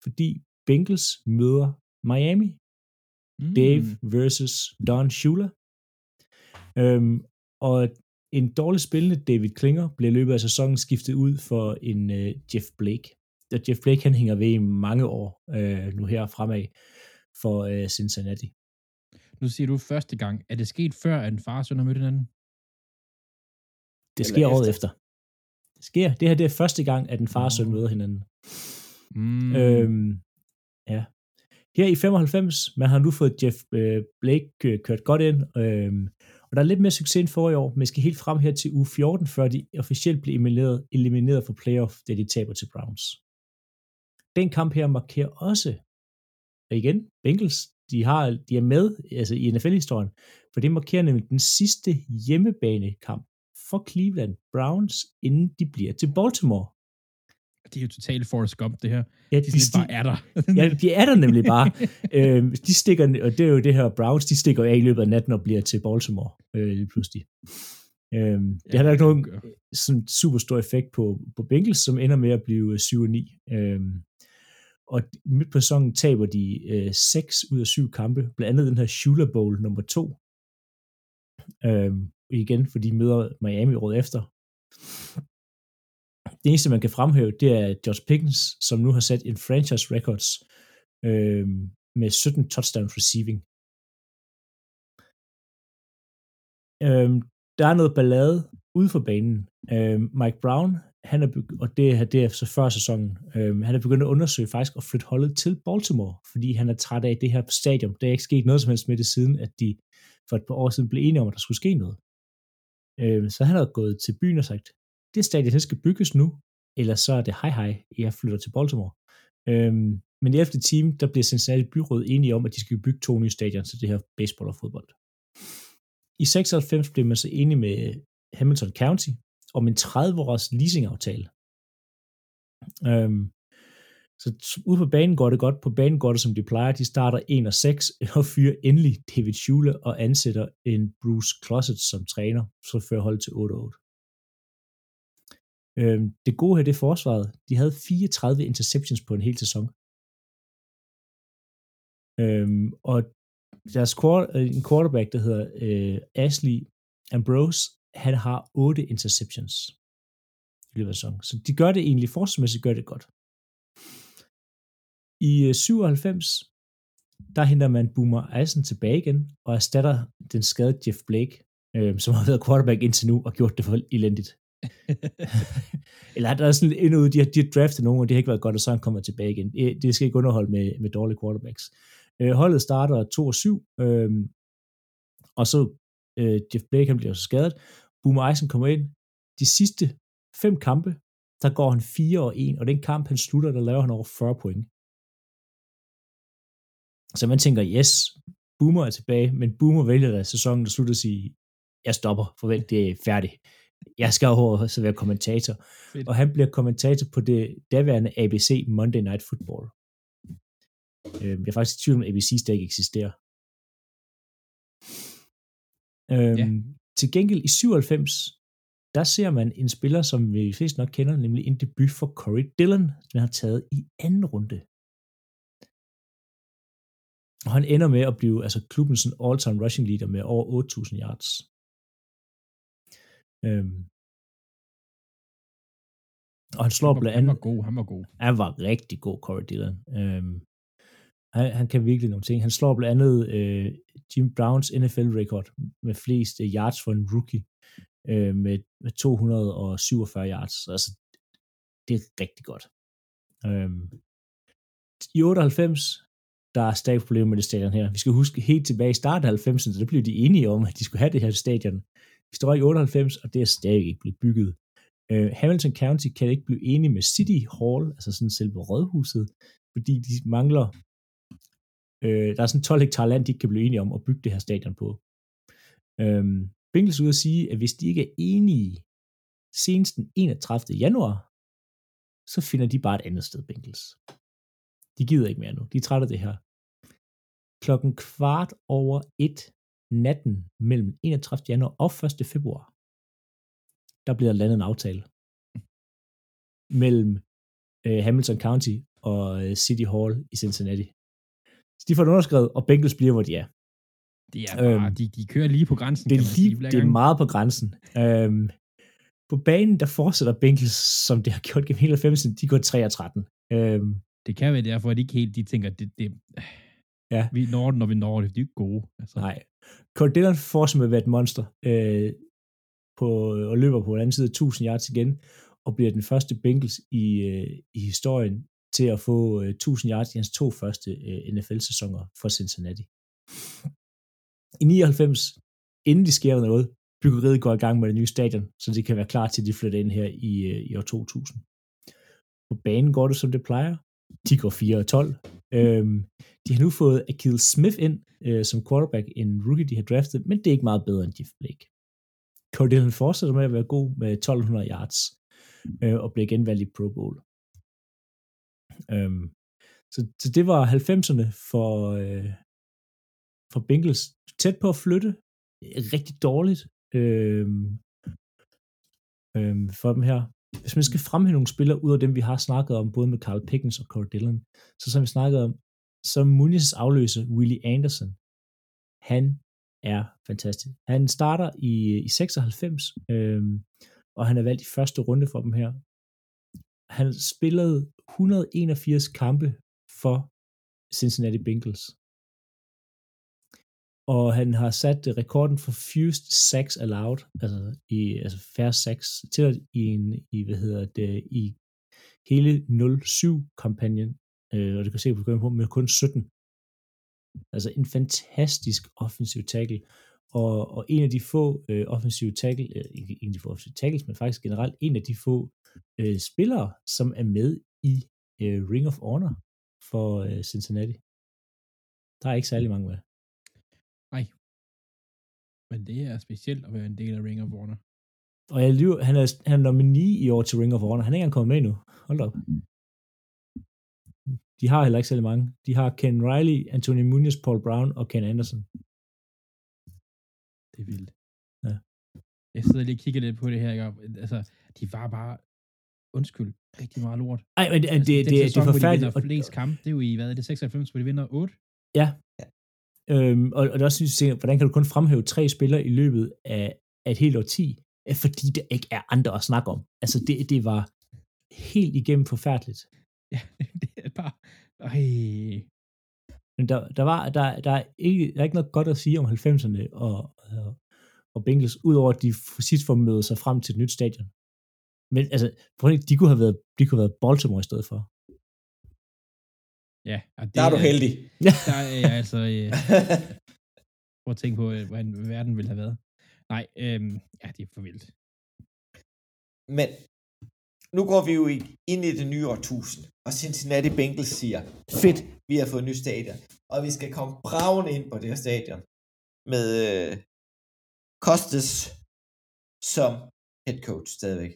fordi Bengals møder Miami, Mm. Dave versus Don Shula. Øhm, og en dårligt spillende David Klinger blev i løbet af sæsonen skiftet ud for en øh, Jeff Blake. Og Jeff Blake han hænger ved i mange år øh, nu her fremad for øh, Cincinnati. Nu siger du første gang. Er det sket før, at en far og søn har mødt hinanden? Det Eller sker året efter. efter. Det sker. Det her det er første gang, at en far og søn Nå. møder hinanden. Mm. Øhm, ja. Her i 95, man har nu fået Jeff øh, Blake øh, kørt godt ind, øhm, og der er lidt mere succes end for i år, men skal helt frem her til uge 14, før de officielt bliver elimineret, elimineret for playoff, da de taber til Browns. Den kamp her markerer også, og igen, Bengals, de, har, de er med altså i NFL-historien, for det markerer nemlig den sidste hjemmebanekamp for Cleveland Browns, inden de bliver til Baltimore. Det er jo totalt Forrest Gump, det her. Ja, De, de bare er der. ja, de er der nemlig bare. øh, de stikker, og det er jo det her Browns, de stikker af i løbet af natten og bliver til Baltimore øh, lige pludselig. Øh, det har da ikke nogen sådan super stor effekt på, på Bengals, som ender med at blive 7 9. Øh, og midt på sæsonen taber de øh, 6 ud af 7 kampe, blandt andet den her Shula Bowl nummer 2. Øh, igen, fordi de møder Miami året efter. Det eneste, man kan fremhæve, det er Josh Pickens, som nu har sat en franchise records øh, med 17 touchdowns receiving. Øh, der er noget ballade ude for banen. Øh, Mike Brown, han er begy- og det er, det er så før sæsonen, øh, han er begyndt at undersøge faktisk at flytte holdet til Baltimore, fordi han er træt af det her stadion. Der er ikke sket noget som helst med det siden, at de for et par år siden blev enige om, at der skulle ske noget. Øh, så han har gået til byen og sagt, det stadion det skal bygges nu, eller så er det hej hej, jeg flytter til Baltimore. Øhm, men i 11. time, der bliver Cincinnati byråd enige om, at de skal bygge to nye stadion til det her baseball og fodbold. I 96 blev man så enige med Hamilton County om en 30-års leasingaftale. Øhm, Så ud ude på banen går det godt. På banen går det, som de plejer. De starter 1 og 6 og fyrer endelig David Schule og ansætter en Bruce Closet som træner, så fører holdet til 8-8. Øh, det gode her, det er forsvaret. De havde 34 interceptions på en hel sæson. Øhm, og deres quarter, øh, en quarterback, der hedder øh, Ashley Ambrose, han har 8 interceptions i løbet af sæsonen. Så de gør det egentlig, forsvarsmæssigt gør det godt. I øh, 97, der henter man Boomer Eisen tilbage igen, og erstatter den skadede Jeff Blake, øh, som har været quarterback indtil nu, og gjort det for elendigt. Eller der er sådan endnu de har, de har draftet nogen, og det har ikke været godt, og så han kommer tilbage igen. Det, det skal ikke underholde med, med dårlige quarterbacks. Øh, holdet starter 2-7, øh, og så øh, Jeff Blake han bliver så skadet. Boomer Eisen kommer ind. De sidste fem kampe, der går han 4 og 1, og den kamp, han slutter, der laver han over 40 point. Så man tænker, yes, Boomer er tilbage, men Boomer vælger da sæsonen, der slutter sig jeg stopper, forvent, det er færdigt. Jeg skal over så være kommentator. Fedt. Og han bliver kommentator på det daværende ABC Monday Night Football. Øh, jeg er faktisk i tvivl om, at ABC stadig eksisterer. Øhm, Ja. Til gengæld i 97, der ser man en spiller, som vi flest nok kender, nemlig en debut for Corey Dillon, som han har taget i anden runde. Og han ender med at blive altså klubbens sådan all-time rushing leader med over 8.000 yards. Øhm. Og han slår han, var, blandt han andet... var god, han var god. Han var rigtig god, Corey Dillon. Øhm, han, han kan virkelig nogle ting. Han slår blandt andet øh, Jim Browns NFL-rekord med flest øh, yards for en rookie øh, med, med 247 yards. Altså, det er rigtig godt. Øhm, I 98, der er stadig problemer med det stadion her. Vi skal huske helt tilbage i starten af 90'erne, der blev de enige om, at de skulle have det her stadion. Vi står i 98, og det er stadig ikke blevet bygget. Øh, Hamilton County kan ikke blive enige med City Hall, altså sådan selve rådhuset, fordi de mangler, øh, der er sådan 12 hektar land, de ikke kan blive enige om at bygge det her stadion på. Øh, Bengals ud at sige, at hvis de ikke er enige senest den 31. januar, så finder de bare et andet sted, Bengals. De gider ikke mere nu. De er trætte af det her. Klokken kvart over et natten mellem 31. januar og 1. februar, der bliver landet en aftale mellem øh, Hamilton County og øh, City Hall i Cincinnati. Så de får det underskrevet, og Bengals bliver, hvor de er. Det er bare, Øhm, de, de kører lige på grænsen, Det er, lige, sige, det er meget på grænsen. Øhm, på banen, der fortsætter Bengals, som det har gjort gennem hele 90'erne, de går 3 og 13. Øhm, Det kan være derfor, at de ikke helt, de tænker, det, det, Ja. vi når det, når vi når det, de er ikke gode. Altså. nej. Cole Dillon fortsætter med at være et monster, øh, på, og løber på den anden side af 1000 yards igen, og bliver den første Bengals i, øh, i historien til at få øh, 1000 yards i hans to første øh, NFL-sæsoner for Cincinnati. I 99, inden de sker noget, byggeriet går i gang med det nye stadion, så det kan være klar til, at de flytter ind her i, øh, i år 2000. På banen går det, som det plejer. De går 4 og 12. Mm. Øhm, de har nu fået Akil Smith ind øh, som quarterback, en rookie, de har draftet, men det er ikke meget bedre end Jeff Blake. Cody Dillon fortsætter med at være god med 1200 yards, øh, og bliver genvalgt i Pro Bowl. Øhm, så, så det var 90'erne for, øh, for Bengals. Tæt på at flytte. Rigtig dårligt øh, øh, for dem her. Hvis man skal fremhæve nogle spillere ud af dem, vi har snakket om, både med Carl Pickens og Corey Dillon, så som vi snakket om, så Muniz afløser Willie Anderson. Han er fantastisk. Han starter i, i 96, øh, og han er valgt i første runde for dem her. Han spillede 181 kampe for Cincinnati Bengals. Og han har sat øh, rekorden for fewest sacks allowed, altså i altså færre sacks til i en i hvad hedder det i hele 07-kampagnen, øh, og det kan se på på med kun 17. Altså en fantastisk offensiv tackle, og, og en af de få øh, offensive tackle, øh, ikke en af de få offensive tackles, men faktisk generelt en af de få øh, spillere, som er med i øh, Ring of Honor for øh, Cincinnati. Der er ikke særlig mange med. Men det er specielt at være en del af Ring of Honor. Og jeg lyver, han er, han er nomini i år til Ring of Honor. Han er ikke engang kommet med endnu. Hold op. De har heller ikke særlig mange. De har Ken Riley, Anthony Munoz, Paul Brown og Ken Anderson. Det er vildt. Ja. Jeg sidder lige og kigger lidt på det her, ikke? Altså, de var bare, undskyld, rigtig meget lort. Ej, men det, Altså, det, det, det sæson, er hvor de forfærdeligt. vinder flest kampe, det er jo i, hvad er det, 96, hvor de vinder 8? Øhm, og, og der også synes jeg, hvordan kan du kun fremhæve tre spillere i løbet af, af et helt årti, Øh, fordi der ikke er andre at snakke om. Altså, det, det var helt igennem forfærdeligt. Ja, det er bare, øj, Men der, der, var, der, der, er ikke, der er ikke noget godt at sige om 90'erne og, og, og Bengals, udover at de sidst får mødet sig frem til et nyt stadion. Men altså, de kunne have været, de kunne have været Baltimore i stedet for. Ja. Og det Der er du heldig. Der er jeg altså, øh, prøv at tænke på, øh, hvordan verden ville have været. Nej, øhm, ja, det er for vildt. Men nu går vi jo ind i det nye årtusind, og Cincinnati Bengals siger, fedt, vi har fået et nyt stadion, og vi skal komme bravende ind på det her stadion med øh, Costes som head coach stadigvæk.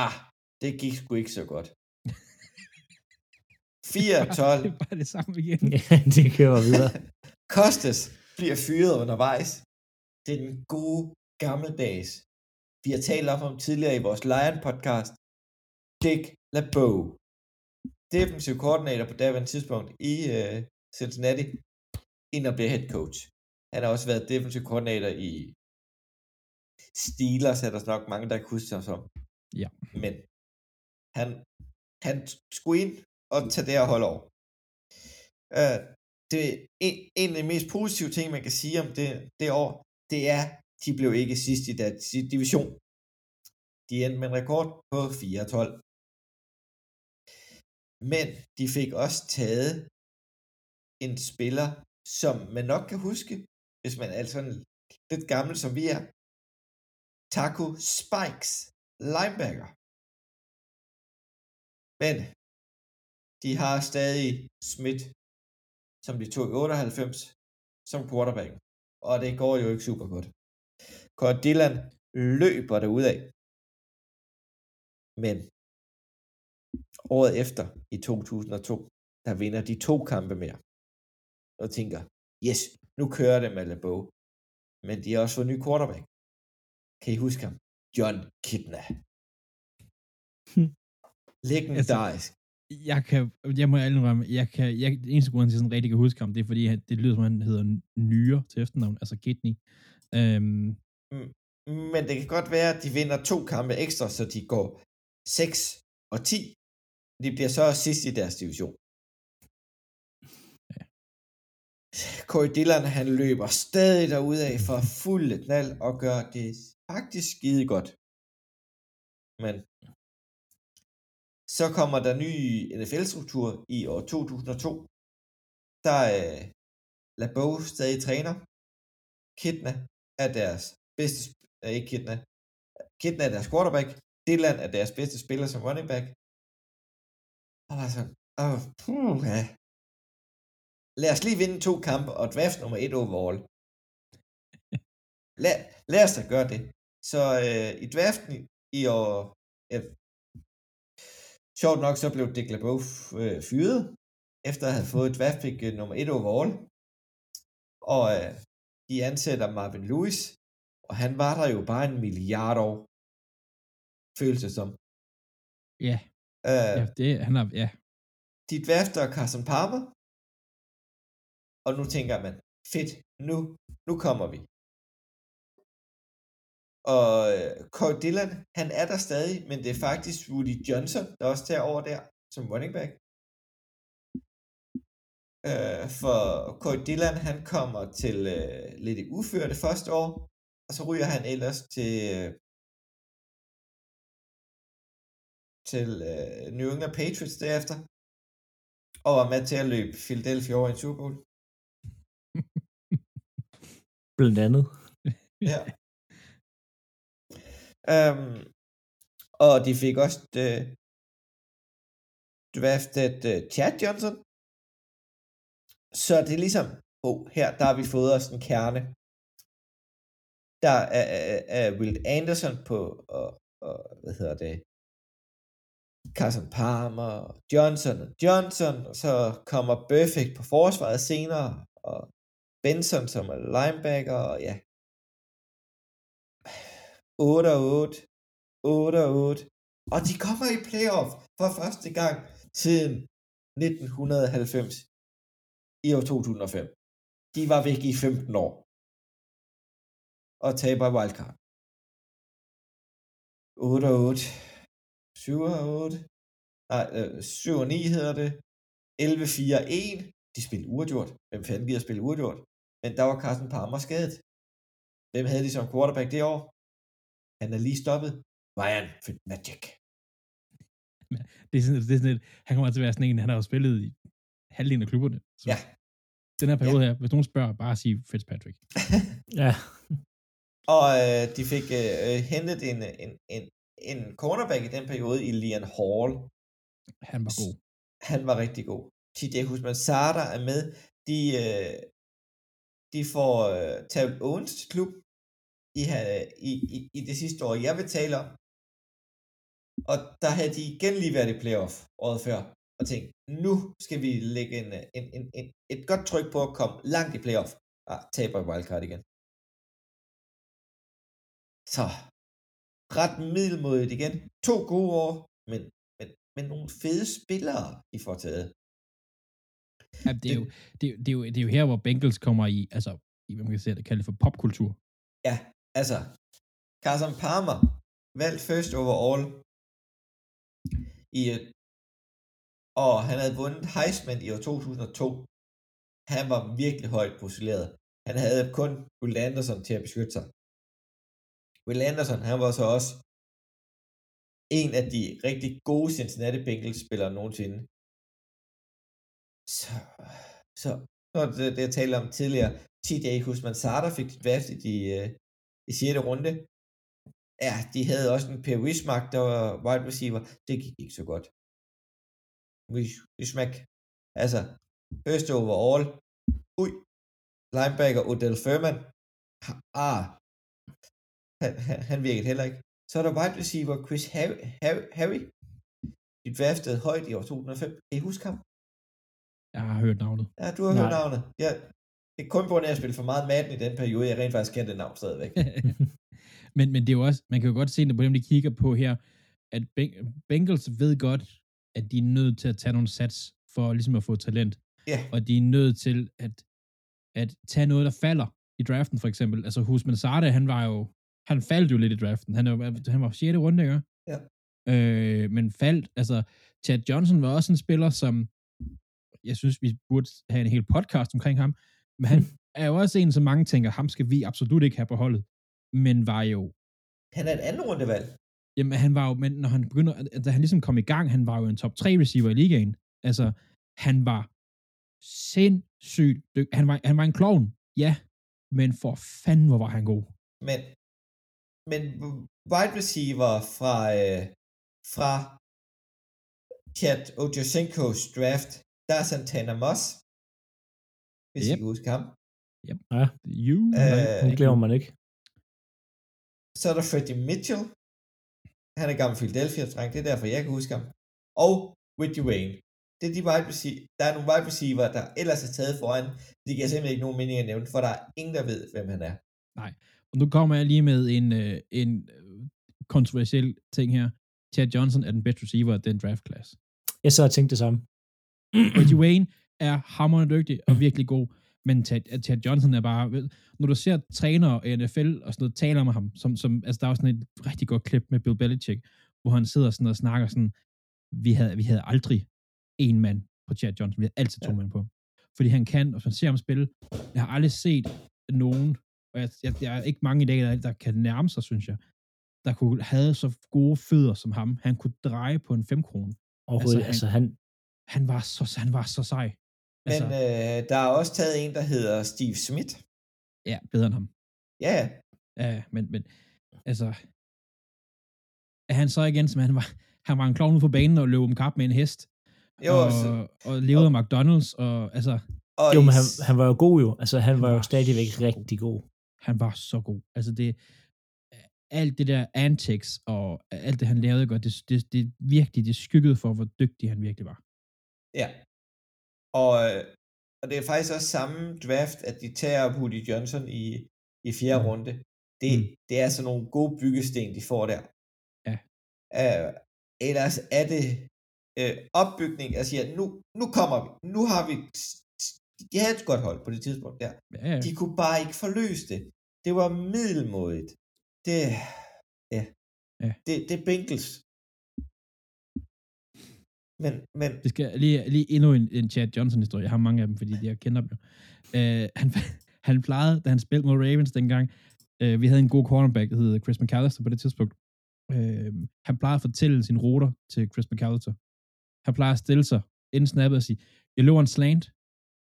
Ah, det gik sgu ikke så godt. 4-12. Det er bare det samme igen. ja, det kører videre. Kostas bliver fyret undervejs. Det er den gode gammeldags. Vi har talt om ham tidligere i vores Lion podcast. Dick LeBeau. Defensiv koordinator på daværende tidspunkt i uh, Cincinnati, ind og bliver head coach. Han har også været defensiv koordinator i Steelers, er der nok mange, der kan huske ham som. Ja. Men han, han skulle ind og tage det her hold over. Uh, det en, en af de mest positive ting, man kan sige om det, det år, det er, de blev ikke sidst i deres division. De endte med en rekord på 4-12. Men de fik også taget en spiller, som man nok kan huske, hvis man er sådan lidt gammel som vi er. Taco Spikes, linebacker. Men de har stadig Smith, som de tog i 98, som quarterback. Og det går jo ikke super godt. Kurt Dillon løber af. Men året efter, i 2002, der vinder de to kampe mere. Og tænker, yes, nu kører det med LeBeau. Men de har også fået ny quarterback. Kan I huske ham? John Kidna. Legendarisk. Jeg kan, jeg må indrømme, jeg kan, jeg, det eneste grund til, at jeg sådan rigtig kan huske ham, det er fordi, han, det lyder som, han hedder Nyre til efternavn, altså Kidney. Øhm, Men det kan godt være, at de vinder to kampe ekstra, så de går 6 og 10. De bliver så sidst i deres division. Ja. Corey Dillon, han løber stadig af for fuld knald og gør det faktisk skide godt. Men så kommer der ny NFL-struktur i år 2002. Der er LeBeau stadig træner. Kidna er deres bedste, er ikke Kidna. Kidna er deres quarterback. Dylan er deres bedste spiller som running back. Og var sådan, åh, puh, ja. Lad os lige vinde to kampe og draft nummer et overall. Lad, lad os da gøre det. Så øh, i draften i, i år, ja, sjovt nok, så blev Dick LeBeau øh, fyret, efter at have fået draft pick øh, nummer et overall. Og øh, de ansætter Marvin Lewis, og han var der jo bare en milliard år, føles det som. ja, Øh, ja, det, han har, ja, de drafter Carson Palmer, og nu tænker man, fedt, nu, nu kommer vi. Og øh, Corey Dillon, han er der stadig, men det er faktisk Rudy Johnson, der også tager over der som running back. Øh, for Corey Dillon, han kommer til øh, lidt i uføre det første år, og så ryger han ellers til, øh, til øh, New England Patriots derefter, og var med til at løbe Philadelphia over i en Super Bowl. Blandt andet. Ja um, og de fik også øh, uh, draftet uh, øh, Chad Johnson. Så det er ligesom, oh, her der har vi fået os en kerne. Der er, er, er Will Anderson på, og, og hvad hedder det, Carson Palmer, Johnson og Johnson, og så kommer Perfect på forsvaret senere, og Benson som er linebacker, og ja. 8 og 8, 8 og 8, og de kommer i playoff for første gang siden 1990 i år 2005. De var væk i 15 år og taber wildcard. 8 og 8. 7 og 8. Nej, øh, 7 og 9 hedder det. 11, 4, 1. De spillede uafgjort. Hvem fanden gider spille uafgjort? Men der var Carsten Palmer skadet. Hvem havde de som quarterback det år? Han er lige stoppet. Ryan Fitzmagic. Det er sådan, det er sådan et, han kommer til at være sådan en, han har jo spillet i halvdelen af klubberne. Så Ja. Den her periode ja. her, hvis nogen spørger, bare sige Fitzpatrick. Ja. Og øh, de fik øh, hentet en, en, en, en cornerback i den periode i Lian Hall. Han var god. Han var rigtig god. TJ Husman Sarda er med. De, øh, de får øh, Terrell Owens til klub i, ha- i, i, i det sidste år, jeg vil tale om. Og der havde de igen lige været i playoff året før, og tænkt, nu skal vi lægge en, en, en, en, et godt tryk på at komme langt i playoff. Ah, taber i wildcard igen. Så, ret middelmodigt igen. To gode år, men, men, men nogle fede spillere, de får taget. Ja, det, er jo, det, er det, er jo, det er jo her, hvor Bengals kommer i, altså, i, hvad man kan sige, kalde det for popkultur. Ja, altså, Carson Palmer, valgt first overall, i, et- og han havde vundet Heisman i år 2002. Han var virkelig højt profileret. Han havde kun Will Anderson til at beskytte sig. Will Anderson, han var så også en af de rigtig gode Cincinnati Bengals spillere nogensinde. Så, så når det, det jeg talte om tidligere, TJ Husman Sarter fik det værst i, de, øh, i 6. runde. Ja, de havde også en Per Wismark, der var wide receiver. Det gik ikke så godt. Wismark, altså, first overall, ui, linebacker Odell Furman, ah, han, han, han virkede heller ikke. Så er der wide receiver Chris Harry, Harry, Harry de draftede højt i år 2005. Kan I huske ham? Jeg har hørt navnet. Ja, du har hørt Nej. navnet. Ja, det er kun på, at jeg spillede for meget Madden i den periode, jeg rent faktisk kendte det navn stadigvæk. men, men det er jo også, man kan jo godt se det på dem, de kigger på her, at Ben- Bengals ved godt, at de er nødt til at tage nogle sats for ligesom at få talent. Ja, og de er nødt til at, at tage noget, der falder i draften, for eksempel. Altså, Husman Sarda, han var jo, han faldt jo lidt i draften. Han, er han var 6. runde, ikke? Ja. Øh, men faldt, altså, Chad Johnson var også en spiller, som jeg synes, vi burde have en hel podcast omkring ham, men han er jo også en, som mange tænker, ham skal vi absolut ikke have på holdet, men var jo han er et anden rundevalg. Jamen, han var jo, men når han begynder, da han ligesom kom i gang, han var jo en top 3 receiver i ligaen. Altså, han var sindssygt dyg. Han var, han var en klovn, ja, men for fanden, hvor var han god. Men, men wide receiver fra, øh, fra Chad Ojosenkos draft, der er Santana Moss, hvis yep. I Yep. kan huske ham. You, Øh, Nu glemmer man ikke. Så er der Freddie Mitchell. Han er gammel Philadelphia-dreng, det er derfor, jeg kan huske ham. Og Whitney Wayne. Det er de wide receiver, der er nogle wide receiver, der ellers er taget foran. Det giver simpelthen ikke nogen mening at nævne, for der er ingen, der ved, hvem han er. og nu kommer jeg lige med en, øh, en øh, kontroversiel ting her. Chad Johnson er den bedste receiver af den draft class. Jeg så og tænkte det samme. Reggie Wayne er hammerende dygtig og virkelig god, men Chad Johnson er bare, ved- når du ser trænere i NFL og sådan noget, taler med ham, som, som, altså der er sådan et rigtig godt klip med Bill Belichick, hvor han sidder sådan og snakker sådan, vi havde, vi havde aldrig en mand på Chad Johnson, vi havde altid to Ja. mænd på. Fordi han kan, og man ser ham spille, jeg har aldrig set nogen, og jeg, jeg, jeg er ikke mange i dag, der, der kan nærme sig, synes jeg, der kunne have så gode fødder som ham. Han kunne dreje på en 5 krone. Overhovedet, Altså, altså, han, Han var så, han var så sej. Men øh, der er også taget en, der hedder Steve Smith. Ja, bedre end ham. Ja, ja. Ja, men, men altså, er han så igen, som han var, han var en klovn ude på banen og løb om kap med en hest, Jo, og, så, og levede af McDonald's, og altså, og jo, men han, han var jo god jo. Altså, han Han var jo stadigvæk så god. rigtig god. han var så god. Altså det, alt det der antics og alt det, han lavede godt, det, det, det virkelig, det skyggede for, hvor dygtig han virkelig var. Ja. Og, øh, og det er faktisk også samme draft, at de tager Woody Johnson i, i fjerde mm. runde. Det, mm. det er sådan nogle gode byggesten, de får der. Ja. Uh, ellers er det uh, opbygning, jeg siger, nu, nu kommer vi, nu har vi, de havde et godt hold på det tidspunkt der. Ja, ja. De kunne bare ikke forløse det. Det var middelmådigt. Det, ja. Ja. Det, det er Bengals. Men, men Det skal lige, lige endnu en, en Chad Johnson-historie. Jeg har mange af dem, fordi jeg kender dem jo. Uh, han, han plejede, da han spillede mod Ravens dengang, uh, vi havde en god cornerback, der hed Chris McAllister på det tidspunkt. Uh, han plejede at fortælle sine ruter til Chris McAllister. Han plejede at stille sig inden snappet og sige, jeg løber en slant,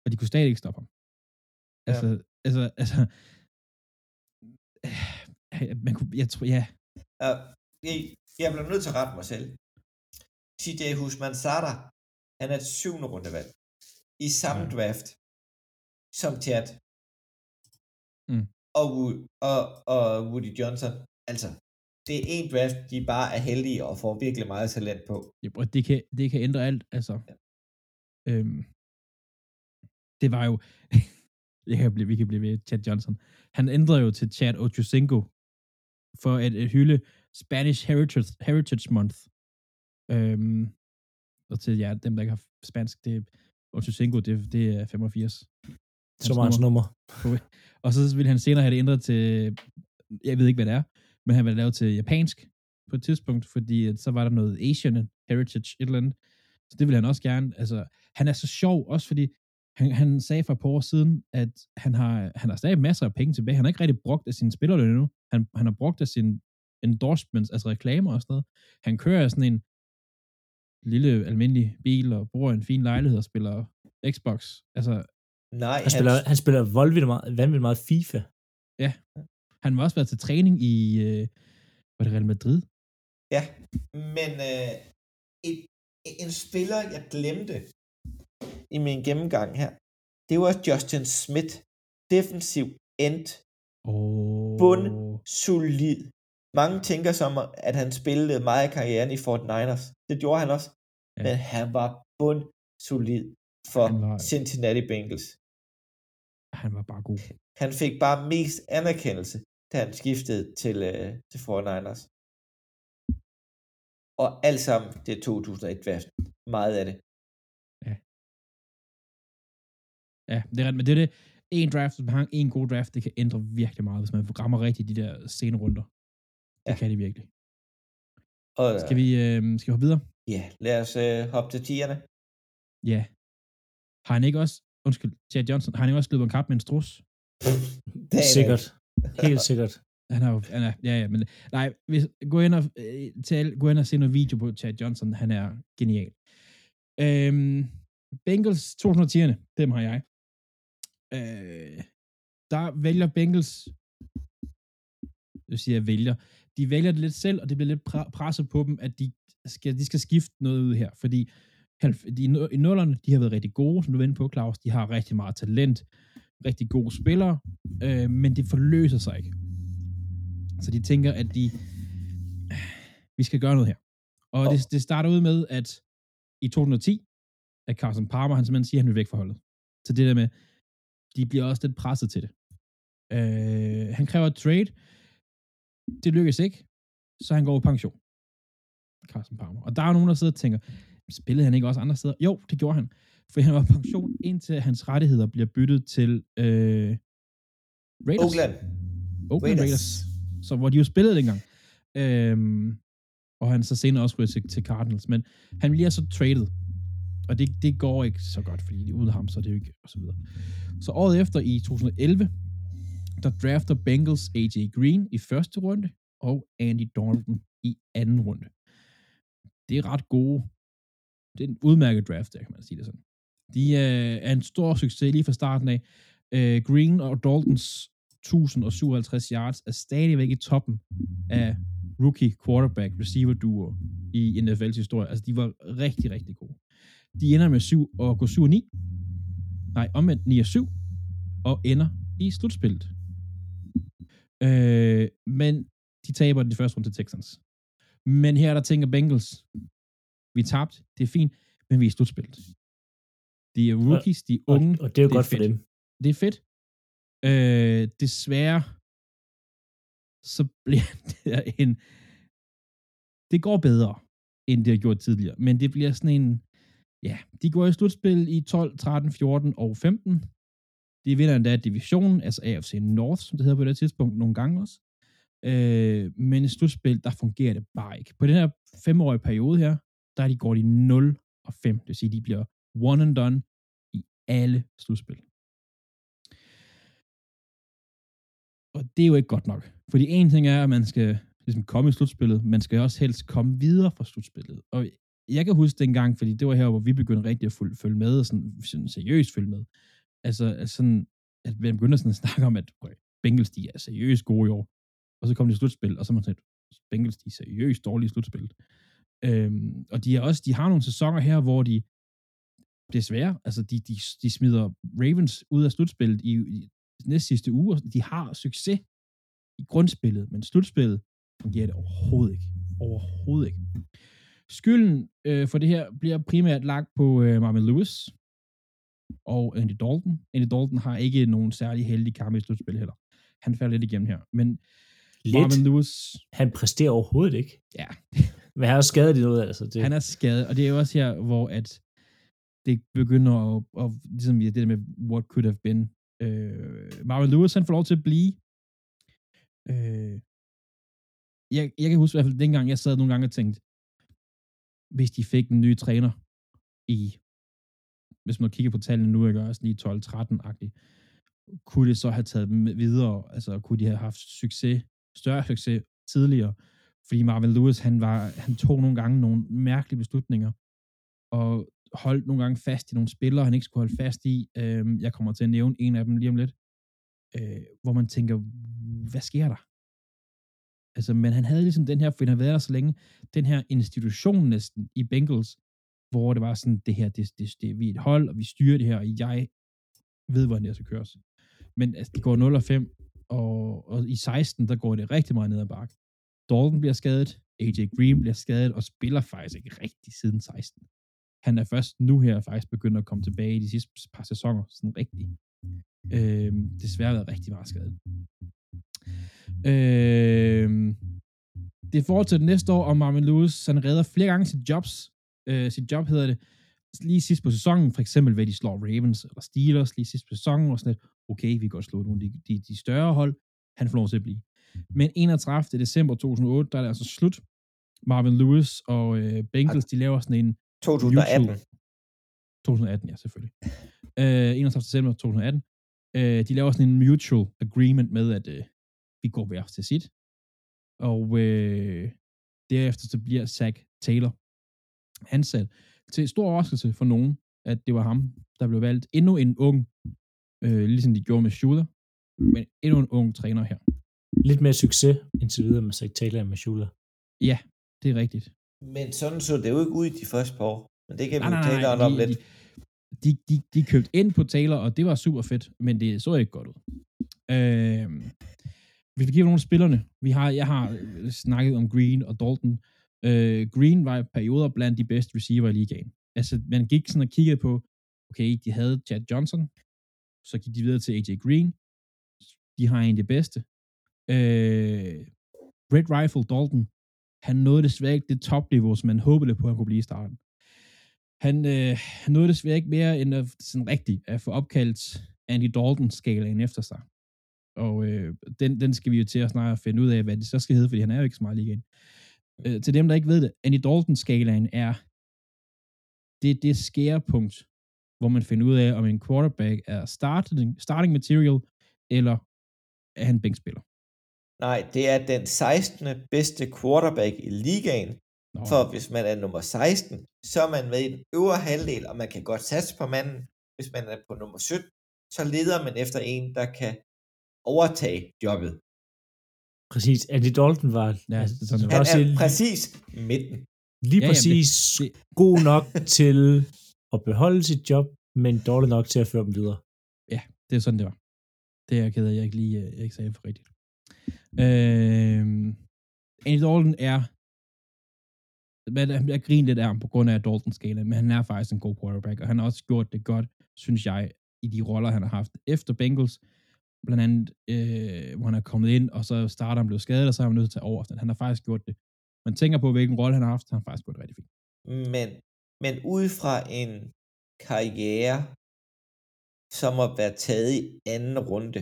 og de kunne stadig ikke stoppe ham. Altså, ja. altså, altså, øh, man kunne, jeg tror, ja, uh, jeg, jeg bliver nødt til at rette mig selv. TJ Husman Sada, han er et syvende rundevalg. I samme Ja. draft som Chad. Mm. Og, og, og Woody Johnson. Altså, det er en draft, de bare er heldige og får virkelig meget talent på. Ja, og det kan, det kan ændre alt, altså. Ja. Øhm, det var jo, jeg kan blive, vi kan blive ved Chad Johnson. Han ændrede jo til Chad Ochocinco for at, at hylde Spanish Heritage, Heritage Month. Øhm, og til ja, dem, der ikke har spansk, det er Ochocinco, det, det er 85. Så var hans nummer. Og så ville han senere have det ændret til, jeg ved ikke, hvad det er, men han ville lave til japansk på et tidspunkt, fordi så var der noget Asian Heritage, et eller andet. Så det ville han også gerne. Altså, han er så sjov, også fordi han, han sagde for et par år siden, at han har, han har stadig masser af penge tilbage. Han har ikke rigtig brugt af sine spillerløn endnu. Han, han har brugt af sine endorsements, altså reklamer og sådan noget. Han kører sådan en lille almindelig bil og bor i en fin lejlighed og spiller Xbox. Altså, Nej, Han spiller, han spiller voldvildt meget, vanvittigt meget FIFA. han har også været til træning i, øh, var det Real Madrid? Ja, men øh, et, en spiller, jeg glemte i min gennemgang her, det var Justin Smith. Defensiv end, Oh. Bund. solid. Mange tænker som, at han spillede meget af karrieren i Fort Niners. Det gjorde han også. Ja. Ja. Men han var bund solid for Han var- Cincinnati Bengals. Han var bare god. Han fik bare mest anerkendelse, da han skiftede til, øh, til 49ers. Og alt sammen, det er 2001 draft. Meget af det. Ja, det er ret, men det er det. En draft, man har en god draft, det kan ændre virkelig meget, hvis man rammer rigtigt de der sene runder. Det Ja. kan det virkelig. Og, Skal vi, øh, skal vi hoppe videre? Ja, lad os øh, hoppe til tierne. Ja. Har han ikke også, undskyld, Chad Johnson, har han ikke også løbet en kap med en strus? Sikkert. Helt sikkert. Han har jo, han er, ja, ja, men nej, hvis, gå ind og, øh, tal, gå ind og se noget video på Chad Johnson, han er genial. Øhm, Bengals 2010'erne, dem har jeg. Øh, der vælger Bengals, det siger jeg vælger, de vælger det lidt selv, og det bliver lidt pre- presset på dem, at de skal, de skal skifte noget ud her, fordi de, i nu- i nullerne, de har været rigtig gode, som du inde på, Claus, de har rigtig meget talent, rigtig gode spillere, øh, men det forløser sig ikke. Så de tænker, at de, vi skal gøre noget her. Og det, det starter ud med, at i 2010, at Carson Palmer, han simpelthen siger, at han vil væk fra holdet. Så det der med, de bliver også lidt presset til det. Øh, han kræver et trade. Det lykkes ikke, så han går på pension. Carson Palmer. Og der er nogen, der sidder og tænker, spillede han ikke også andre steder? Jo, det gjorde han. For han var på pension, indtil hans rettigheder bliver byttet til øh, Raiders. Oakland. Oakland Raiders. Raiders. Så hvor de jo spillede dengang. Øhm, og han så senere også ryger til, til Cardinals. Men han bliver så traded. Og det, det går ikke så godt, fordi uden ham, så er det jo ikke, og så videre. Så året efter, i 2011, der drafter Bengals AJ Green i første runde, og Andy Dalton i anden runde. Det er ret gode. Det er en udmærket draft, der kan man sige det sådan. De øh, er en stor succes lige fra starten af. Øh, Green og Daltons 1057 yards er stadigvæk i toppen af rookie quarterback receiver duo i NFL's historie. Altså, de var rigtig, rigtig gode. De ender med 7 og går 7 og 9. Nej, omvendt 9 og 7. Og ender i slutspillet. Øh, men de taber de første runde til Texans. Men her der tænker Bengals, vi tabte, det er fint, men vi er slutspillet. De er rookies, de er Og, unge. og det er jo det er godt for fedt. dem. Det er fedt. Øh, desværre, så bliver det en... Det går bedre, end det har gjort tidligere. Men det bliver sådan en... Ja, de går i slutspil i 12, 13, 14 og 15. De vinder endda divisionen, altså AFC North, som det hedder på det tidspunkt, nogle gange også. Øh, men i slutspil, der fungerer det bare ikke. På den her femårige periode her, der er de går de 0 og 5. Det vil sige, de bliver one and done i alle slutspil. Og det er jo ikke godt nok. Fordi en ting er, at man skal ligesom komme i slutspillet, man skal også helst komme videre fra slutspillet. Og jeg kan huske dengang, fordi det var her, hvor vi begyndte rigtig at følge, følge med, og sådan, sådan seriøst følge med. Altså, altså sådan, at man begynder sådan at snakke om, at Bengals, de er seriøst gode i år. Og så kom de i slutspil, og så man sådan, Bengals, de er seriøst dårlige i slutspillet. Øhm, og de, er også, de har nogle sæsoner her, hvor de desværre, altså de, de, de smider Ravens ud af slutspillet i, i næste sidste uge. De har succes i grundspillet, men slutspillet fungerer det overhovedet ikke. Overhovedet ikke. Skylden øh, for det her bliver primært lagt på øh, Marvin Lewis og Andy Dalton. Andy Dalton har ikke nogen særlig heldig kamp i slutspil heller. Han falder lidt igennem her. Men Lidt. Marvin Lewis, Han præsterer overhovedet ikke. ja, Men han er skadet i noget, altså. Det, han er skadet, og det er jo også her, hvor at det begynder at, at ligesom det der med what could have been. Øh, Marvin Lewis, han får lov til at blive. Øh, jeg, jeg kan huske i hvert fald, dengang jeg sad nogle gange og tænkte, hvis de fik en ny træner i, hvis man kigger på tallene nu, ikke også lige 12-13-agtigt, kunne det så have taget dem videre, altså kunne de have haft succes, større succes tidligere, fordi Marvin Lewis, han, var, han tog nogle gange nogle mærkelige beslutninger, og holdt nogle gange fast i nogle spillere, han ikke skulle holde fast i. Øhm, jeg kommer til at nævne en af dem lige om lidt. Øh, hvor man tænker, hvad sker der? Altså, men han havde ligesom den her, for han havde været der så længe, den her institution næsten i Bengals, hvor det var sådan, det her, det, det, det, vi er et hold, og vi styrer det her, og jeg ved, hvordan det skal køres. Men altså, det går 0 og 5, og, og i 16, der går det rigtig meget ned ad bakke. Dalton bliver skadet, AJ Green bliver skadet, og spiller faktisk ikke rigtig siden 16. Han er først nu her faktisk begyndt at komme tilbage i de sidste par sæsoner, sådan rigtigt. Øh, desværre været rigtig meget skadet. Øh, det fortsætter næste år, og Marvin Lewis, han redder flere gange sit jobs. Øh, sit job hedder det. Lige sidst på sæsonen, for eksempel ved de slår Ravens eller Steelers lige sidst på sæsonen, og sådan lidt, okay, vi kan godt slå nogle af de, de, de større hold. Han får lov til at blive. Men 31. december 2008, der er det altså slut. Marvin Lewis og øh, Bengals, de laver sådan en 2018. mutual- 2018, ja, selvfølgelig. Øh, 31. december 2018. Øh, de laver sådan en mutual agreement med, at øh, vi går hver til sit. Og øh, derefter så bliver Zach Taylor ansat til stor overraskelse for nogen, at det var ham, der blev valgt. Endnu en ung, øh, ligesom de gjorde med Schuler, men endnu en ung træner her. Lidt mere succes indtil videre med Zach Taylor med Schuler. Ja, det er rigtigt. Men sådan så det jo ikke ud i de første par år. Men det kan vi Nej, jo nej, tale nej, om de, lidt. De, de, de, købte ind på Taylor, og det var super fedt, men det så ikke godt ud. Øh, hvis vi kigger på nogle af spillerne, vi har, jeg har øh, snakket om Green og Dalton. Øh, Green var i perioder blandt de bedste receiver i ligaen. Altså, man gik sådan og kiggede på, okay, de havde Chad Johnson, så gik de videre til AJ Green. De har en af de bedste. Øh, Red Rifle Dalton, han nåede desværre ikke det topniveau, som man håbede på, at han kunne blive i starten. Han, øh, nåede desværre ikke mere end at, sådan rigtigt at få opkaldt Andy Dalton-skalaen efter sig. Og øh, den, den skal vi jo til at snart finde ud af, hvad det så skal hedde, fordi han er jo ikke så meget lige igen. Øh, til dem, der ikke ved det, Andy Dalton-skalaen er det, det skærepunkt, hvor man finder ud af, om en quarterback er starting, starting material, eller er han bænkspiller. Nej, det er den 16. bedste quarterback i ligaen. Nå, For hvis man er nummer 16, så er man med i den øvre halvdel, og man kan godt satse på manden. Hvis man er på nummer 17, så leder man efter en, der kan overtage jobbet. Præcis. Andy Dalton var, Ja, altså, det sådan, det jeg Han også er præcis midten. lige Ja, jamen, præcis det- god nok til at beholde sit job, men dårlig nok til at føre dem videre. det er sådan, det var. Det er jeg ked af, jeg ikke lige øh, jeg ikke sagde for rigtigt. Øh, Andy Dalton er han bliver grinet lidt af ham på grund af Dalton skala, men han er faktisk en god quarterback, og han har også gjort det godt, synes jeg, i de roller, han har haft efter Bengals, blandt andet, øh, hvor han er kommet ind, og så starter han blevet skadet, og så er han nødt til at tage over. Han har faktisk gjort det. Man tænker på, hvilken rolle han har haft, så han har faktisk gjort det rigtig fint. Men, men ud fra en karriere, som at være taget i anden runde,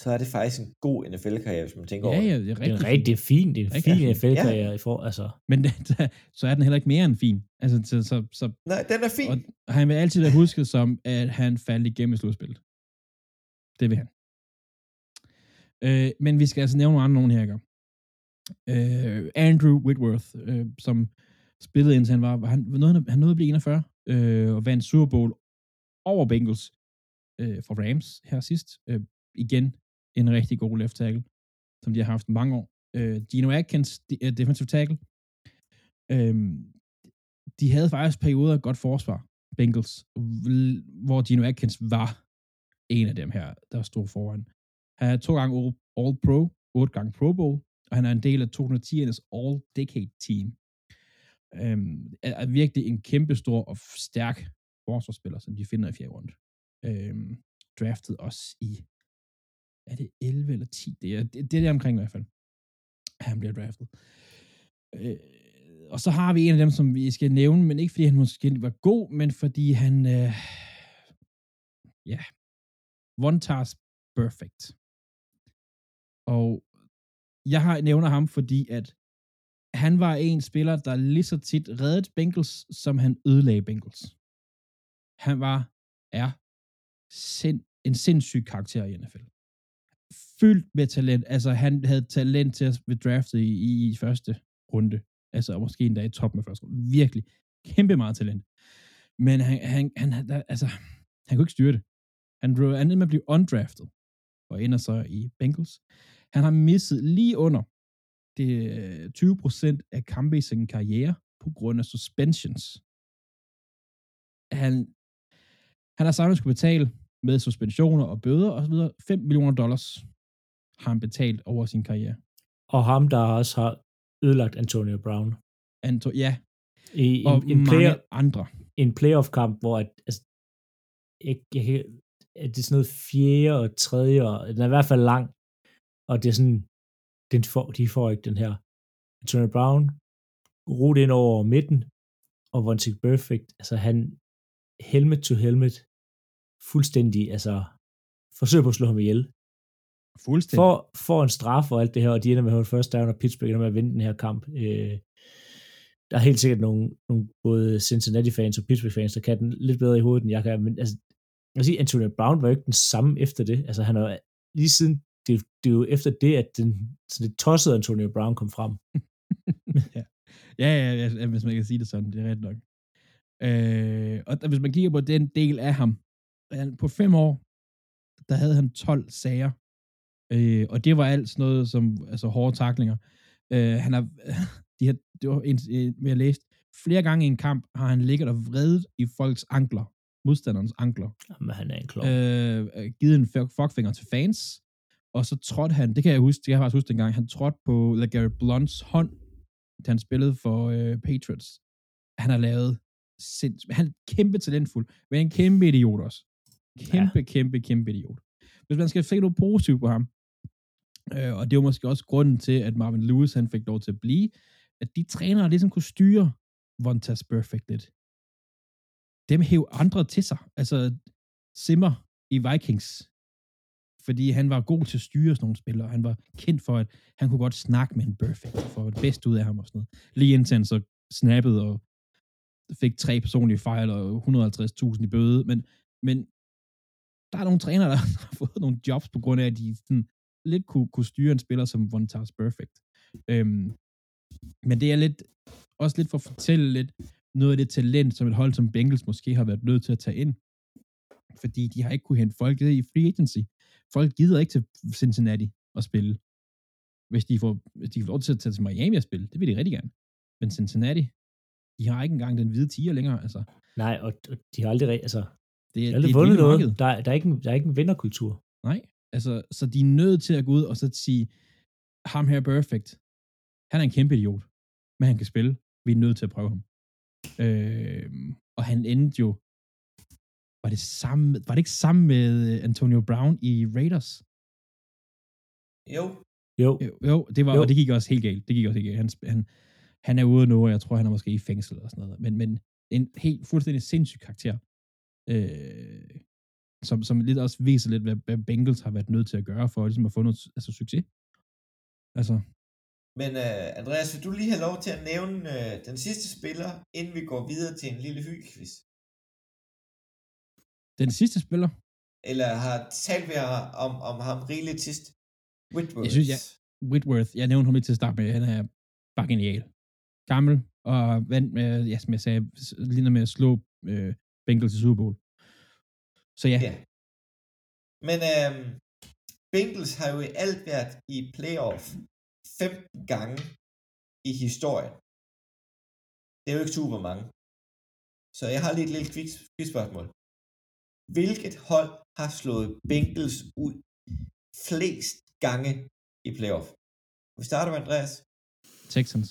så er det faktisk en god NFL-karriere, hvis man tænker Ja, over ja, det. det er Det er rigtig rigtig det er fint. Det er en Rigtig fin fint. NFL-karriere i for, altså. Men så er den heller ikke mere end fin. Altså, så, så, så Nej, den er fin. Og han vil altid være husket som, at han faldt igennem i slutspillet. Det vil han. Øh, men vi skal altså nævne nogle andre nogen her, ikke? Øh, Andrew Whitworth, øh, som spillede indtil han var, han, nåede, han nåede at blive 41, øh, og vandt Super Bowl over Bengals øh, for Rams her sidst. Øh, igen, en rigtig god left tackle, som de har haft mange år. Øh, Gino Atkins, de, uh, defensive tackle, øh, de havde faktisk perioder af godt forsvar, Bengals, hvor Gino Atkins var en af dem her, der stod foran. Han er to gange All- All-Pro, otte gange Pro Bowl, og han er en del af 2010'ernes All-Decade Team. Øhm, er, er virkelig en kæmpe stor og stærk forsvarsspiller, som de finder i fjerde runde. Øhm, draftet også i, er det 11 eller 10? Det er det, det er der omkring i hvert fald. Han bliver draftet. Øh, og så har vi en af dem, som vi skal nævne, men ikke fordi han måske var god, men fordi han, øh, ja, one task perfect. Og jeg har nævner ham, fordi at han var en spiller, der lige så tit reddede Bengals, som han ødelagde Bengals. Han var, er sind, en sindssyg karakter i NFL. Fyldt med talent. Altså, han havde talent til at blive draftet i, i, i første runde. Altså, måske endda i toppen af første runde. Virkelig. Kæmpe meget talent. Men han, han, han, han altså, han kunne ikke styre det. Han blev andet med at blive undrafted, og ender så i Bengals. Han har misset lige under det øh, 20% af kampe i sin karriere på grund af suspensions. Han, han har samlet skulle betale med suspensioner og bøder osv. 5 millioner dollars har han betalt over sin karriere. Og ham, der også har ødelagt Antonio Brown. Anto, ja, I og en, en, mange player, andre. en playoff-kamp, hvor at, altså, jeg, jeg, kan- at det er sådan noget fjerde og tredje, og den er i hvert fald lang, og det er sådan, den får, de får ikke den her. Antonio Brown, rodet ind over midten, og Vontae Perfect, altså han, helmet to helmet, fuldstændig, altså, forsøger på at slå ham ihjel. Fuldstændig. For, får en straf og alt det her, og de ender med at et første down, og Pittsburgh ender med at vinde den her kamp. Øh, der er helt sikkert nogle, nogle både Cincinnati-fans og Pittsburgh-fans, der kan den lidt bedre i hovedet, end jeg kan. Men altså, jeg vil sige, Antonio Brown var jo ikke den samme efter det. Altså, han er jo- lige siden, det, det er jo efter det, at den sådan lidt tossede Antonio Brown kom frem. ja. Ja, ja, ja, hvis man kan sige det sådan, det er ret nok. Øh, og der, hvis man kigger på den del af ham, på fem år, der havde han 12 sager, øh, og det var alt sådan noget som altså hårde taklinger. Øh, han har, de har, det var en, en, jeg læste, flere gange i en kamp har han ligget og vredet i folks ankler, modstanderens ankler, Jamen, han er en klog. øh, øh, givet en fuck- fuckfinger til fans, og så trådte han, det kan jeg huske, det kan jeg faktisk huske dengang, han trådte på LeGarrette Blunts hånd, da han spillede for øh, Patriots. Han har lavet sinds- han er kæmpe talentfuld, men en kæmpe idiot også. Kæmpe, ja. kæmpe, kæmpe idiot. Hvis man skal se noget positivt på ham, øh, og det var måske også grunden til, at Marvin Lewis han fik lov til at blive, at de trænere ligesom kunne styre Vontas Perfect lidt. Dem hæv andre til sig. Altså, Simmer i Vikings, fordi han var god til at styre sådan nogle spillere. Han var kendt for, at han kunne godt snakke med en perfect, og få det bedste ud af ham og sådan noget. Lige indtil han så snappede og fik tre personlige fejl og 150.000 i bøde. Men, men der er nogle trænere, der har fået nogle jobs på grund af, at de sådan lidt kunne, kunne styre en spiller som Von Tars Perfect. Øhm, men det er lidt, også lidt for at fortælle lidt noget af det talent, som et hold som Bengals måske har været nødt til at tage ind. Fordi de har ikke kunne hente folk i free agency. Folk gider ikke til Cincinnati at spille. Hvis de får, hvis de får lov til at tage til Miami at spille, det vil de rigtig gerne. Men Cincinnati, de har ikke engang den hvide tiger længere. Altså, Nej, og, de har aldrig, altså, det, de er- har aldrig det et vundet noget. marked. Der, er- der, er ikke en, der er ikke en vinderkultur. Nej, altså, så de er nødt til at gå ud og så sige, ham her er perfect. Han er en kæmpe idiot, men han kan spille. Vi er nødt til at prøve ham. Øh, og han endte jo, var det, samme, var det ikke sammen med øh, Antonio Brown i Raiders? Jo, Jo, Jo, jo det var, Jo. og det gik også helt galt. Det gik også helt galt. Han, han, han er ude nu, og jeg tror, han er måske i fængsel og sådan noget. Men, men en helt fuldstændig sindssyg karakter, øh, som, som lidt også viser lidt, hvad, hvad Bengals har været nødt til at gøre for ligesom at få noget altså, succes. Altså, men uh, Andreas, vil du lige have lov til at nævne uh, den sidste spiller, inden vi går videre til en lille hyggequiz? Den sidste spiller, Eller har talt ved om, om ham rigeligt sidst? Whitworth. Jeg synes, ja. Whitworth, jeg nævnte ham lidt til at starte med, han er bare genial. Gammel, og vandt med, ja, som jeg sagde, ligner med at slå øh, Bengals i Super Bowl. Så ja, Ja. Men øhm, Bengals har jo i alt været i playoff 15 gange i historien. Det er jo ikke super mange. Så jeg har lige et lille quiz, quizspørgsmål. Hvilket hold har slået Bengals ud flest gange i playoff? Vi starter med Andreas. Texans,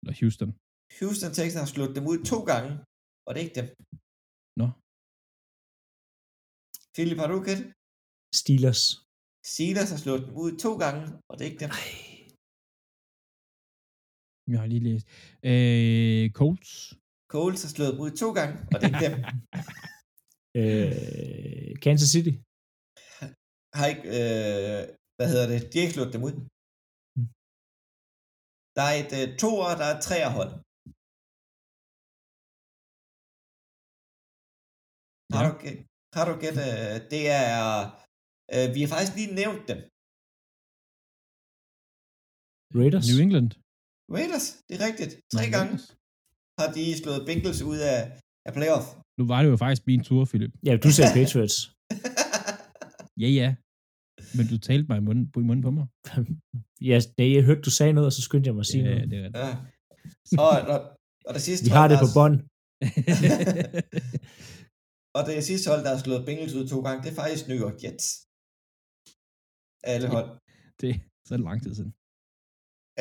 eller Houston. Houston Texans har slået dem ud to gange, og det er ikke dem. Nå. Philip, har du gæt? Steelers. Steelers har slået dem ud to gange, og det er ikke dem. Ej. Jeg har lige læst. Øh, Colts. Coles har slået dem ud to gange, og det er ikke dem. Øh, Kansas City. Har ikke, øh, hvad hedder det, de har ikke slået dem ud. Mm. Der er et øh, toer, der er et treerhold. Har Ja. du, gæt- har du gæt, øh, det er, øh, vi har faktisk lige nævnt dem. Raiders. New England. Raiders, det er rigtigt. Tre Nå, gange Raiders. har de slået Bengals ud af, af playoff. Nu var det jo faktisk min tur, Philip. Ja, du sagde Patriots. Ja, ja. Men du talte mig i munden, i munden på mig. ja, nej, jeg hørte, du sagde noget, og så skyndte jeg mig at sige Ja, noget. det er rigtigt. ja. og, og, og det sidste Vi har det der på bånd. Og det sidste hold, der har slået Bengals ud to gange, det er faktisk New York Jets. Alle hold. det så er det lang tid siden.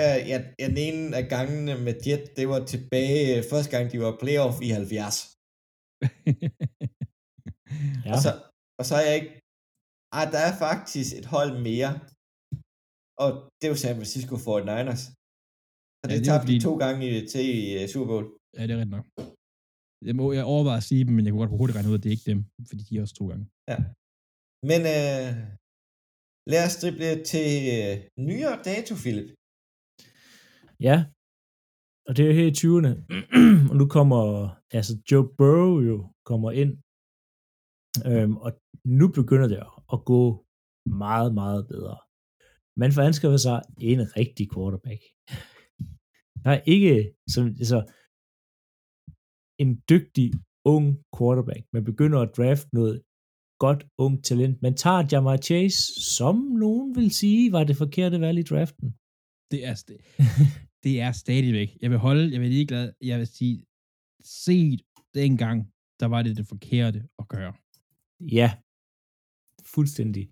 Uh, ja, ja, den ene af gangene med Jet, det var tilbage første gang, de var playoff i 70. Ja. Og, så, og så er jeg ikke... Ah, der er faktisk et hold mere. Og det er jo San Francisco 49ers. Så Ja, det det er tabte fordi- de to gange i, til i uh, Super Bowl. ja, det er rigtigt nok. Jeg, må, jeg overvejer at sige dem, men jeg kunne godt hurtigt regne ud, at det er ikke dem, fordi de er også to gange. Men uh, lad os drible til uh, nyere dato, Philip. Ja, og det er her i 20'erne. og nu kommer, altså Joe Burrow jo kommer ind. Øhm, og nu begynder det at gå meget, meget bedre. Man får anskaffet sig en rigtig quarterback. Der er ikke som, altså, en dygtig, ung quarterback. Man begynder at draft noget godt, ung talent. Man tager Jamar Chase, som nogen vil sige, var det forkerte valg i draften. Det er, st- det er stadigvæk. Jeg vil holde, jeg vil lige glad, jeg vil sige, set dengang, der var det det forkerte at gøre. Ja, fuldstændig.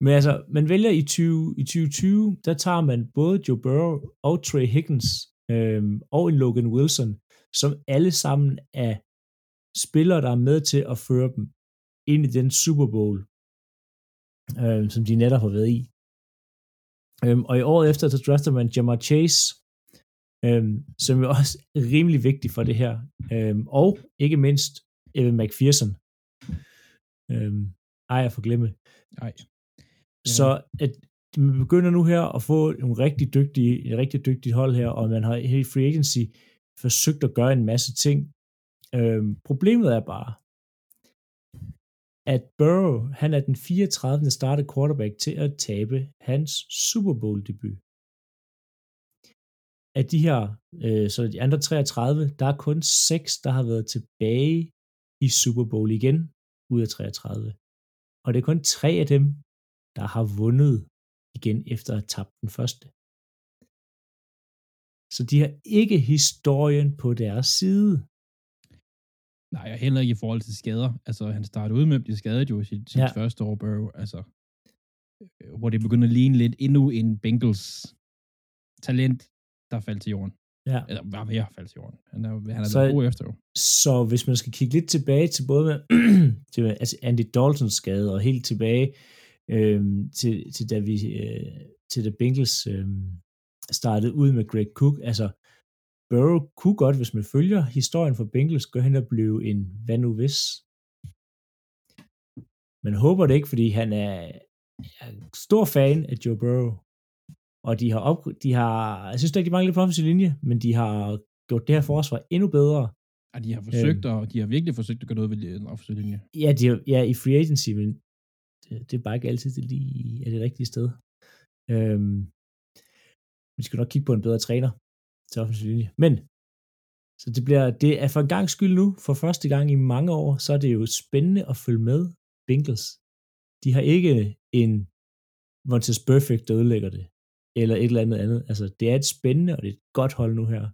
Men altså, man vælger i, 20, i 2020, der tager man både Joe Burrow og Trey Higgins øhm, og en Logan Wilson, som alle sammen er spillere, der er med til at føre dem ind i den Super Bowl, øhm, som de netop har været i. Øhm, og i året efter, så drafter man Jamar Chase, øhm, som jo også er rimelig vigtig for det her. Øhm, og ikke mindst Evan McPherson, Øhm, ej, jeg får glemme. Nej. Så at man begynder nu her at få nogle rigtig dygtige, et rigtig dygtigt hold her, og man har i free agency forsøgt at gøre en masse ting. Øhm, problemet er bare, at Burrow, han er den 34. startet quarterback til at tabe hans Super Bowl debut. Af de her, øh, så de andre 33, der er kun 6, der har været tilbage i Super Bowl igen, ud af 33. Og det er kun tre af dem, der har vundet igen efter at have tabt den første. Så de har ikke historien på deres side. Nej, og heller ikke i forhold til skader. Altså, han startede ud med at blive skadet jo i sit, sit Ja. første år, Burrow. Altså, øh, hvor det begynder at ligne lidt endnu en Bengals talent der faldt til jorden. Ja. Eller var ved at falde til jorden. Han er, han er Så- god efter jo. Så hvis man skal kigge lidt tilbage til både med, til altså Andy Daltons skade og helt tilbage øhm, til, til da vi øh, til da Bengals øhm, startede ud med Greg Cook, altså Burrow kunne godt, hvis man følger historien for Bengals, gå hen og blive en hvad nu hvis. Man håber det ikke, fordi han er, er stor fan af Joe Burrow. Og de har, op, de har jeg synes ikke, de mangler på offensiv linje, men de har gjort det her forsvar endnu bedre. Og de har forsøgt, Øhm. og de har virkelig forsøgt at gøre noget ved den offensive linje. Ja, de, er- ja, i free agency, men det, det er bare ikke altid det lige er det rigtige sted. Øhm, vi skal nok kigge på en bedre træner til offensiv linje. Men, så det bliver, det er for en gang skyld nu, for første gang i mange år, så er det jo spændende at følge med Bengals. De har ikke en Vontaze Perfect, der ødelægger det, eller et eller andet andet. Altså, det er et spændende, og det er et godt hold nu her.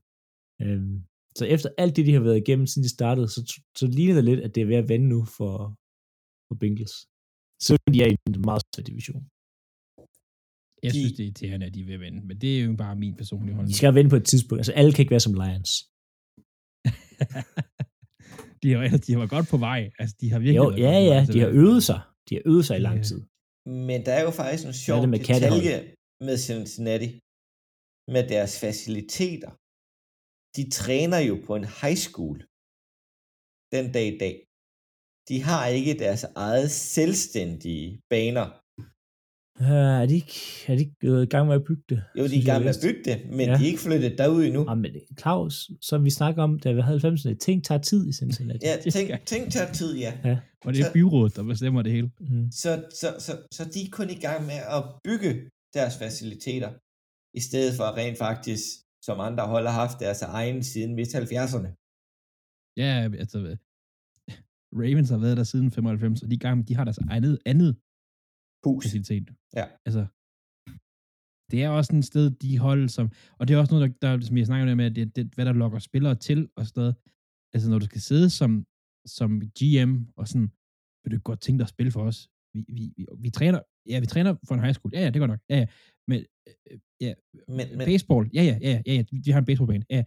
Øhm, så efter alt det, de har været igennem, siden de startede, så, så ligner det lidt, at det er ved at vende nu for, for Bengals. Så de er i en meget større division. Jeg De- synes, det er irriterende, at de er ved at vinde. Men det er jo bare min personlige De holdning. skal vende på et tidspunkt. Altså, alle kan ikke være som Lions. de, har, de har været godt på vej. Altså, de har virkelig Jo, været ja, godt på vej ja, til de har øvet sig. De har øvet sig i lang Ja. tid. Men der er jo faktisk en sjov er det med detalje med Cincinnati, med deres faciliteter. De træner jo på en high school den dag i dag. De har ikke deres eget selvstændige baner. Uh, er de ikke, er de ikke gået i gang med at bygge det? Jo, de er i gang med at bygge det, men Ja. de er ikke flyttet derud endnu. Ah, men Claus, som vi snakker om, da vi havde 90'erne, ting tager tid i Cincinnati. Ja, skal- tænk tager tid, ja. Og det er byrådet, der bestemmer det hele. Mm. Så, så, så, så de er kun i gang med at bygge deres faciliteter, i stedet for rent faktisk, som andre hold har haft deres egen siden midt 70'erne. Ja, altså, Ravens har været der siden 95, og de, gang, de har deres andet, andet Hus. facilitet. Ja. Altså, det er også et sted, de hold, som, og det er også noget, der, der som jeg snakker om, med, at det, det, hvad der lokker spillere til, og sådan noget. Altså, når du skal sidde som, som GM, og sådan, vil du godt tænke dig at spille for os? Vi, vi, vi, vi træner, ja, vi træner for en high school, ja, ja, det går nok, ja, ja, men, øh, ja, Men, men, baseball, ja, ja, ja, ja, ja, vi- har en baseballbane, ja,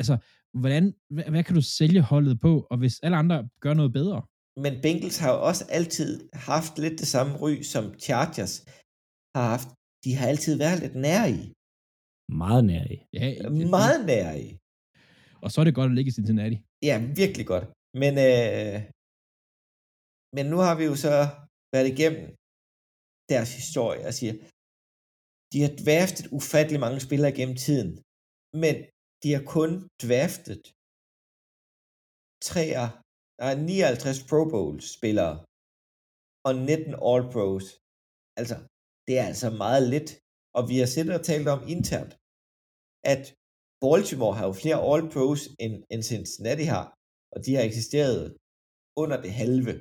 altså, hvordan, hvad, hvad kan du sælge holdet på, og hvis alle andre gør noget bedre? men Bengals har jo også altid haft lidt det samme ry, som Chargers har haft. De har altid været lidt nære i. Meget nær i. Ja, Meget nære i. Og så er det godt at ligge i Cincinnati. Ja, virkelig godt. Men, øh, men nu har vi jo så været igennem deres historie og siger, de har draftet ufattelig mange spillere gennem tiden, men de har kun draftet 3, nej, 59 Pro Bowl spillere og 19 All Pros. Altså, det er altså meget lidt. Og vi har siddet og talt om internt, at Baltimore har jo flere All Pros end, end Cincinnati har, og de har eksisteret under det halve.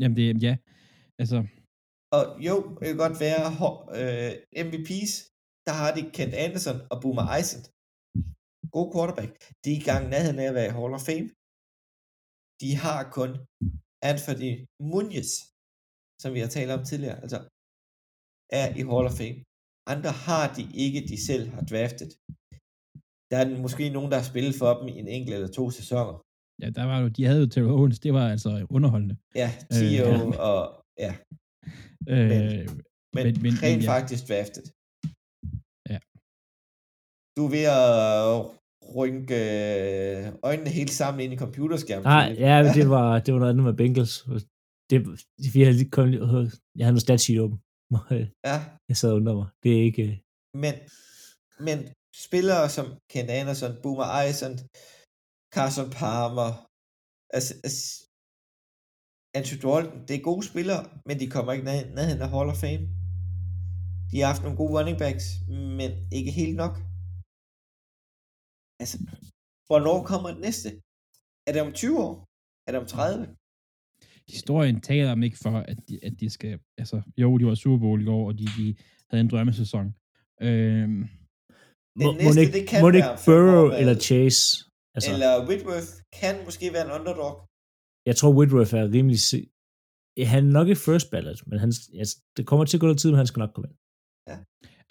Jamen det, ja, altså, Og jo, det kan godt være øh, MVP's, der har de Kent Anderson og Boomer Isaac. God quarterback. De er i gang nærheden af at være i Hall of Fame. De har kun Anthony Munoz, som vi har talt om tidligere, altså er i Hall of Fame. Andre har de ikke, de selv har draftet. Der er måske nogen, der har spillet for dem i en enkelt eller to sæsoner ja, der var jo, de havde jo Terry Owens, det var altså underholdende. Ja, Øh, Tio ja. og ja, Øh, Men- men, men, rent men ja. faktisk draftet. Ja. Du er ved at rynke øh, øjnene helt sammen ind i computerskærmen. Nej, ja, men det var, det var noget andet med Bengals. Det, vi havde lige kommet, jeg havde noget statsheet åben. ja, Jeg sad og undrede mig. Det er ikke... men, men spillere som Ken Anderson, Boomer Eisen, Carson Palmer, altså, altså Andrew Dalton, det er gode spillere, men de kommer ikke ned- nærheden af Hall of Fame. De har haft nogle gode running backs, men ikke helt nok. Altså, hvornår kommer det næste? Er det om 20 år? Er det om 30? historien taler dem ikke for, at de, at de skal, altså, jo, de var Super Bowl i år, og de, de havde en drømmesæson. Øhm, Må, næste, må det det kan må det være ikke Burrow eller Chase? Altså, Eller Whitworth kan måske være en underdog. jeg tror Whitworth er rimelig... Si- han er nok ikke first ballot, men han, altså, det kommer til at gå noget tid, men han skal nok komme ind. Ja.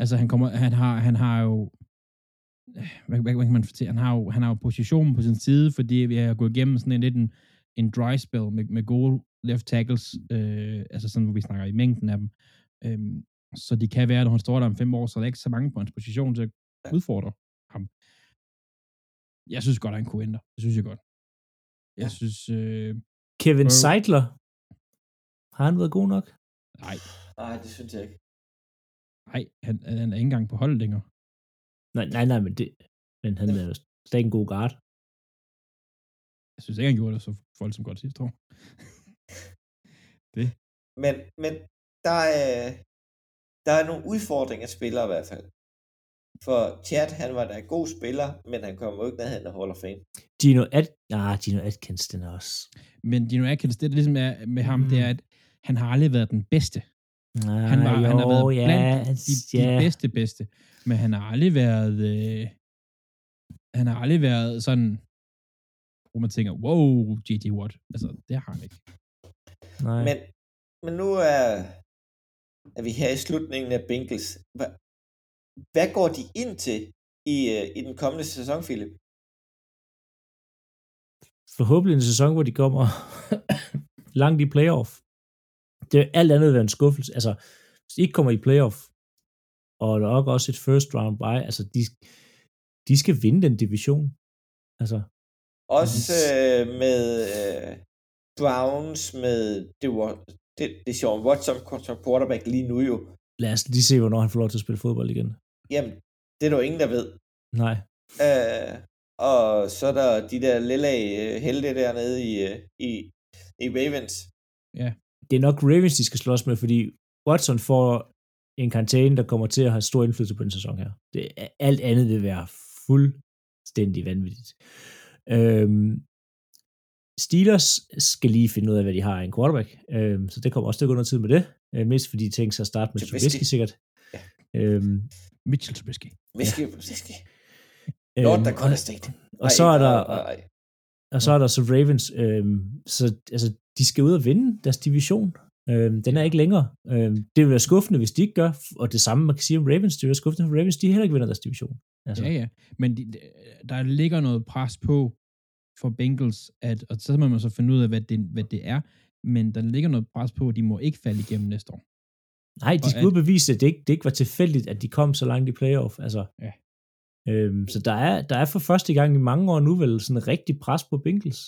Altså, han, kommer, han, har, han har jo hvad, hvad, hvad kan man fortælle? Han har, jo, han har jo positionen på sin side, fordi vi har gået igennem sådan en lidt en, en dry spell med, med gode left tackles, øh, altså sådan, hvor vi snakker i mængden af dem. Øhm, så det kan være, at når han står der om fem år, så er der ikke så mange på hans position til at udfordre ham. Jeg synes godt, han kunne ændre. Det synes jeg godt. Jeg Ja. synes... Øh, Kevin Prøv. Seidler, har han været god nok? nej, Nej, det synes jeg ikke. nej, han, han er ikke engang på holdet længere. Nej, nej, nej, men, det, men han er jo stadig en god guard. Jeg synes ikke, han gjorde det så voldsomt godt sidste år. det. Men, men der, er, der er nogle udfordringer spillere i hvert fald. For Chad, han var da en god spiller, men han kommer jo ikke ned af Hall of Fame. Gino, At ah, Gino Atkins, den er også. Men Dino Atkins, det der ligesom er med ham, mm. det er, at han har aldrig været den bedste. Ah, Han, var, jo, han har været ja, blandt de, de ja. bedste bedste. Men han har aldrig været... Øh, han har aldrig været sådan, hvor man tænker, wow, J.J. Watt. Altså, det har han ikke. Nej. Men, men nu er, er vi her i slutningen af Binkels. Hvad, hvad går de ind til i, øh, i den kommende sæson, Philip? Forhåbentlig en sæson, hvor de kommer langt i playoff. Det er alt andet ved en skuffelse. Altså, hvis de ikke kommer i playoff, og nok også et first round bye, altså, de, de skal vinde den division. Altså, Også øh, med øh, Browns, med det, var, det, det er Sean Watson som quarterback lige nu jo. lad os lige se, hvornår han får lov til at spille fodbold igen. Jamen, det er der jo ingen, der ved. Nej. Øh, og så er der de der lille øh, helte dernede i, øh, i, i Ravens. Det er nok Ravens, de skal slås med, fordi Watson får en karantæne, der kommer til at have stor indflydelse på den sæson her. Det, alt andet vil være fuldstændig vanvittigt. Øhm, Steelers skal lige finde ud af, hvad de har af en quarterback, øhm, så det kommer også til at gå noget tid med det, øh, mest fordi de tænker sig at starte med. Trubisky sikkert. Ja. Øhm, Mitchell Trubisky. Whisky, ja. whisky. North øhm, Dakota og- State. Og så er der, nej. og så er der så Ravens, øhm, så altså, de skal ud og vinde deres division. Øhm, den er ikke længere. Øhm, det vil være skuffende, hvis de ikke gør, og det samme man kan sige om Ravens, det vil være skuffende for Ravens, de heller ikke vinder deres division. Altså, Ja, ja. Men de, der ligger noget pres på for Bengals, at, og så må man så finde ud af, hvad det, hvad det er, men der ligger noget pres på, at de må ikke falde igennem næste år. Nej, de og bevise, at det ikke, det ikke var tilfældigt, at de kom så langt i playoff. Altså, Ja. øhm, så der er, der er for første gang i mange år nu vel sådan rigtig pres på Bengals.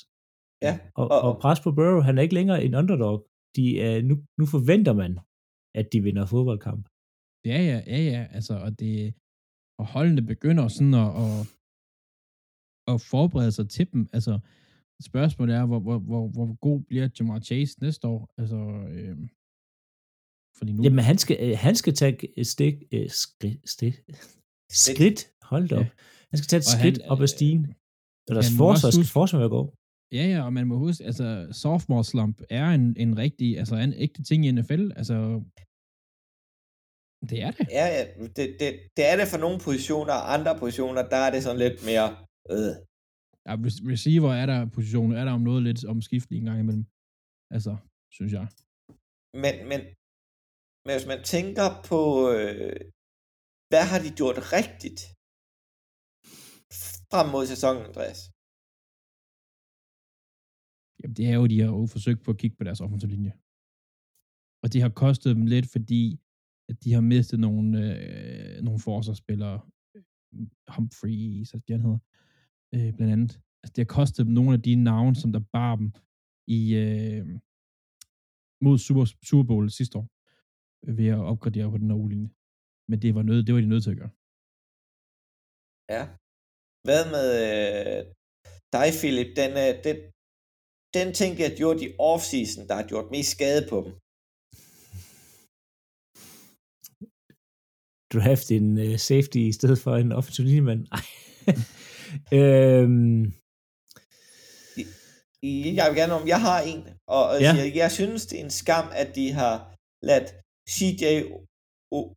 Ja, Og, og- og pres på Burrow, han er ikke længere en underdog. De, er, nu, nu forventer man, at de vinder fodboldkamp. Ja, ja, ja, ja. Altså, og det, og holdene begynder sådan at, at, at forberede sig til dem. Altså, spørgsmålet er, hvor, hvor, hvor, hvor god bliver Jamar Chase næste år? Altså, øh, fordi nu... Jamen, han skal, øh, han skal tage et stik, øh, skridt, stik, skridt, hold da Ja. op. Han skal tage et Og skridt han, op ad øh, stigen. Og deres forsvar skal forsvar god. Ja, ja, og man må huske, altså, sophomore slump er en, en rigtig, altså en ægte ting i NFL. Altså, det er det. Ja, ja, det, det, det er det for nogle positioner, og andre positioner, der er det sådan lidt mere... Øh. Ja, re- receiver er der positioner, er der om noget lidt omskifteligt en gang imellem. Altså, synes jeg. Men, men, men hvis man tænker på, øh, hvad har de gjort rigtigt frem mod sæsonen, Andreas? Jamen, det er jo, de har jo forsøgt på at kigge på deres offensive linje. Og det har kostet dem lidt, fordi at de har mistet nogle, øh, nogle forsvarsspillere. Humphreys, altså det han hedder, øh, blandt andet. Altså, det har kostet dem nogle af de navne, som der bar dem i, øh, mod Super, Super Bowl sidste år, ved at opgradere på den her linje. Men det var, nød, det var de nødt til at gøre. Ja. Hvad med øh, dig, Philip? Den, øh, den, den ting, jeg har gjort i offseason, der har gjort mest skade på dem. Draft en uh, safety i stedet for en offensiv linjemand. Øhm, Jeg vil gerne om, jeg har en, og Ja. siger, jeg synes, det er en skam, at de har ladt CJ O-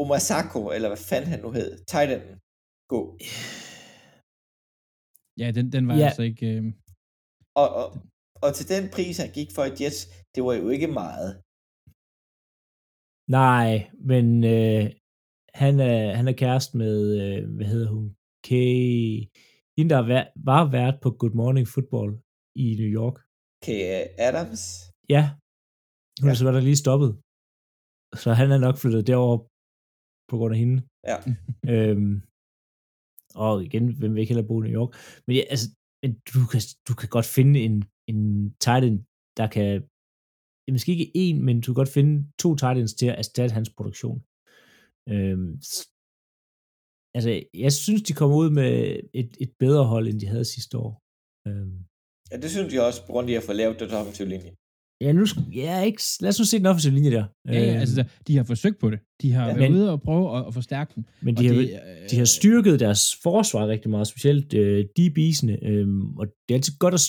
Omasako, eller hvad fanden han nu hed, Titans, gå. Ja, den, den var Ja. altså ikke... Øh, Og, og, og til den pris, han gik for i Jets, det var jo ikke meget. nej, men øh, han er, han er kæreste med, øh, hvad hedder hun, Kay, hende der vær, var vært på Good Morning Football i New York. Kay Adams. Ja, hun Ja. er så var der lige stoppet. Så han er nok flyttet derover på grund af hende. Ja. Øhm, og igen, hvem vil ikke heller bo i New York? Men ja, altså, men du kan, du kan godt finde en, en tight end, der kan, ja, måske ikke en, men du kan godt finde to tight ends til at erstatte hans produktion. Øhm, altså, jeg synes, de kommer ud med et, et bedre hold, end de havde sidste år. Øhm, Ja, det synes jeg også, på grund af, at har fået lavet den offensive linje. Ja, nu, ja, ikke, lad os nu se den offensive linje der. Ja, ja, Øhm, altså, der- de har forsøgt på det. De har Ja. været Men- ude og prøve at, at forstærke den. men de har, det, de har styrket deres forsvar rigtig meget, specielt øh, DB'sene, øhm, og det er altid godt at,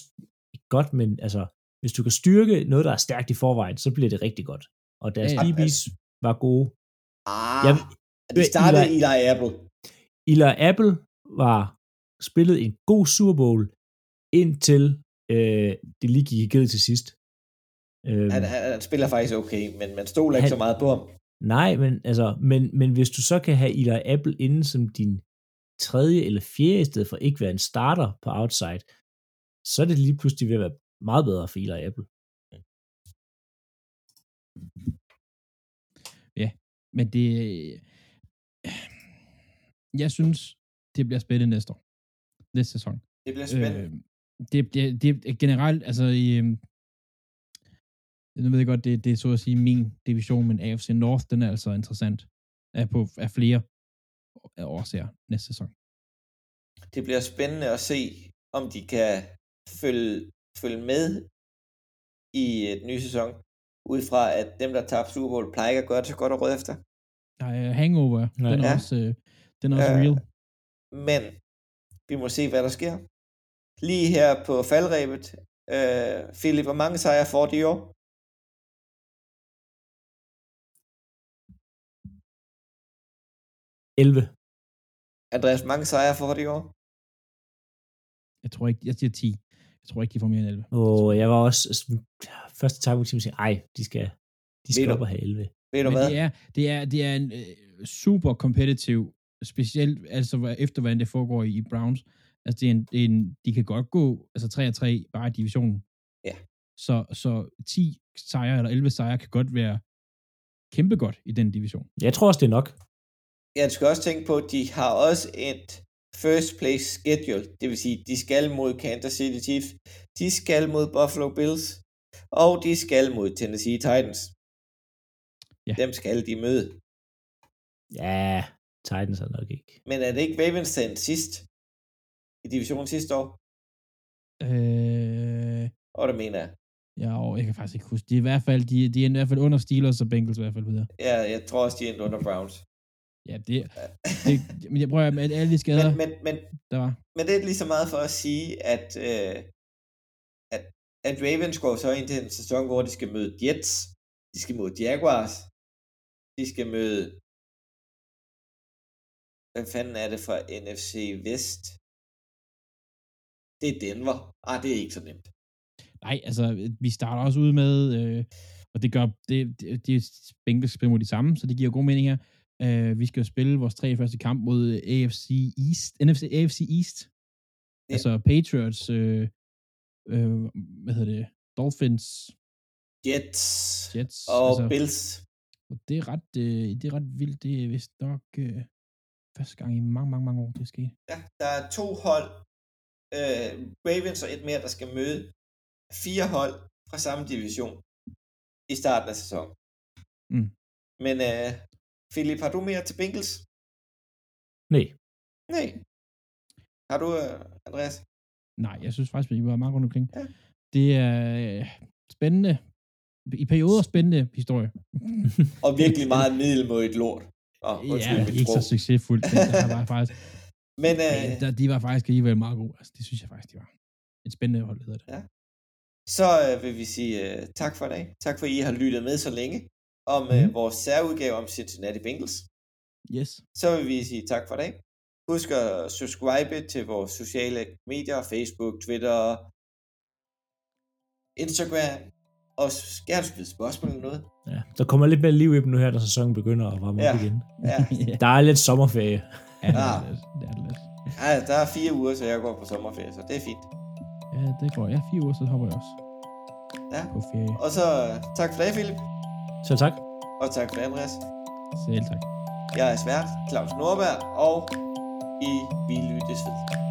godt, men altså, hvis du kan styrke noget, der er stærkt i forvejen, så bliver det rigtig godt. Og deres Ja, ja, var gode. Ah, Jamen, de startede Eli- Eli Apple. Eli Apple var spillet en god Super Bowl, indtil øh, det lige gik i til sidst. Øhm, Han, han, han spiller faktisk okay, men man stoler ikke Han- så meget på ham. Nej, men, altså, men, men hvis du så kan have Eli Apple inde som din tredje eller fjerde, i stedet for ikke være en starter på outside, så er det lige pludselig ved at være meget bedre for Eli Apple. Men det... Jeg synes, det bliver spændende næste år. Næste sæson. Det bliver spændende. Øh, det, det, det er generelt, altså i... Øh, nu ved jeg godt, det, det er så at sige min division, men AFC North, den er altså interessant. Er på af flere af årsager næste sæson. Det bliver spændende at se, om de kan følge, følge med i et ny sæson, ud fra at dem, der tabte Super Bowl, plejer ikke at gøre det så godt at råde efter. Der er hangover, Ja. den er Ja. også, øh, den er også Øh, real. Men vi må se, hvad der sker. Lige her på faldrebet, øh, Philip, hvor mange sejre får de i år? 11. Andreas, mange sejre får de i år? Jeg tror ikke, jeg siger 10. Jeg tror ikke, de får mere end 11. Og jeg var også, altså, første tanke på timen, ej, de skal, de skal op og have 11. Ved du Men hvad? det er, det er, det er en øh, super kompetitiv, specielt altså hvad- efter hvordan det foregår i, i Browns. Altså det er en, det er en, de kan godt gå altså 3 og 3 bare i divisionen. Ja. Så, så 10 sejre eller 11 sejre kan godt være kæmpe godt i den division. Jeg tror også, det er nok. Jeg skal også tænke på, at de har også et first place schedule. Det vil sige, de skal mod Kansas City Chiefs, de skal mod Buffalo Bills, og de skal mod Tennessee Titans. Ja. Dem skal de møde. Ja, Titans er nok ikke. Men er det ikke Ravens endte sidst i divisionen sidste år? Øh, Og det mener jeg. ja, og jeg kan faktisk ikke huske. De er i hvert fald, de, de er i hvert fald under Steelers og Bengals i hvert fald videre. Ja, jeg tror også, de endte under Browns. Ja, det, det men jeg prøver med alle de skader, Men, men, men, der var. men det er lige så meget for at sige, at, øh, at, at Ravens går så ind til en sæson, hvor de skal møde Jets, de skal møde Jaguars, de skal møde hvad fanden er det for NFC Vest? Det er Denver. Ah, det er ikke så nemt. Nej, altså, vi starter også ud med, øh, og det gør, det, det, det Bengals spiller mod de samme, så det giver god mening her. Øh, vi skal jo spille vores tre første kamp mod AFC East, NFC, AFC East. Ja. Altså Patriots, øh, øh, hvad hedder det, Dolphins, Jets, Jets. og altså, Bills. og det er ret, øh, det er ret vildt. Det er vist nok øh, første gang i mange, mange, mange år, det er sket. Ja, der er to hold, øh, Ravens og et mere, der skal møde fire hold fra samme division i starten af sæsonen. Mm. Men øh, Philip, har du mere til Bengals? Nej. Nej. Har du, øh, Andreas? Nej, jeg synes faktisk, vi var meget rundt omkring. Ja. Det er øh, spændende. I perioder spændende historie. Og virkelig meget middelmådigt lort. Oh, ja, ikke så succesfuldt. men Der var faktisk, Men øh, men der, de var faktisk alligevel meget gode. Altså, det synes jeg faktisk, de var. Et spændende hold, hedder det. Ja. så øh, vil vi sige øh, tak for i dag. Tak for, at I har lyttet med så længe om øh, Mhm. vores særudgave om Cincinnati Bengals. Yes. Så vil vi sige tak for i dag. Husk at subscribe til vores sociale medier, Facebook, Twitter, Instagram, og du spille spørgsmål eller noget? Ja, der kommer lidt mere liv i dem nu her, da sæsonen begynder at varme Ja. op igen. Ja, Der er lidt sommerferie. Ja, det er Ah. det lidt. Det er det lidt. ja der er fire uger, så jeg går på sommerferie, så det er fint. Ja, det går. Ja, fire uger, så hopper jeg også Ja. på ferie. Og så øh, tak for det, Philip. Så tak. Og tak for det, Andreas. Selv tak. Jeg er svært, Claus Norberg, og I vi lyttes ved.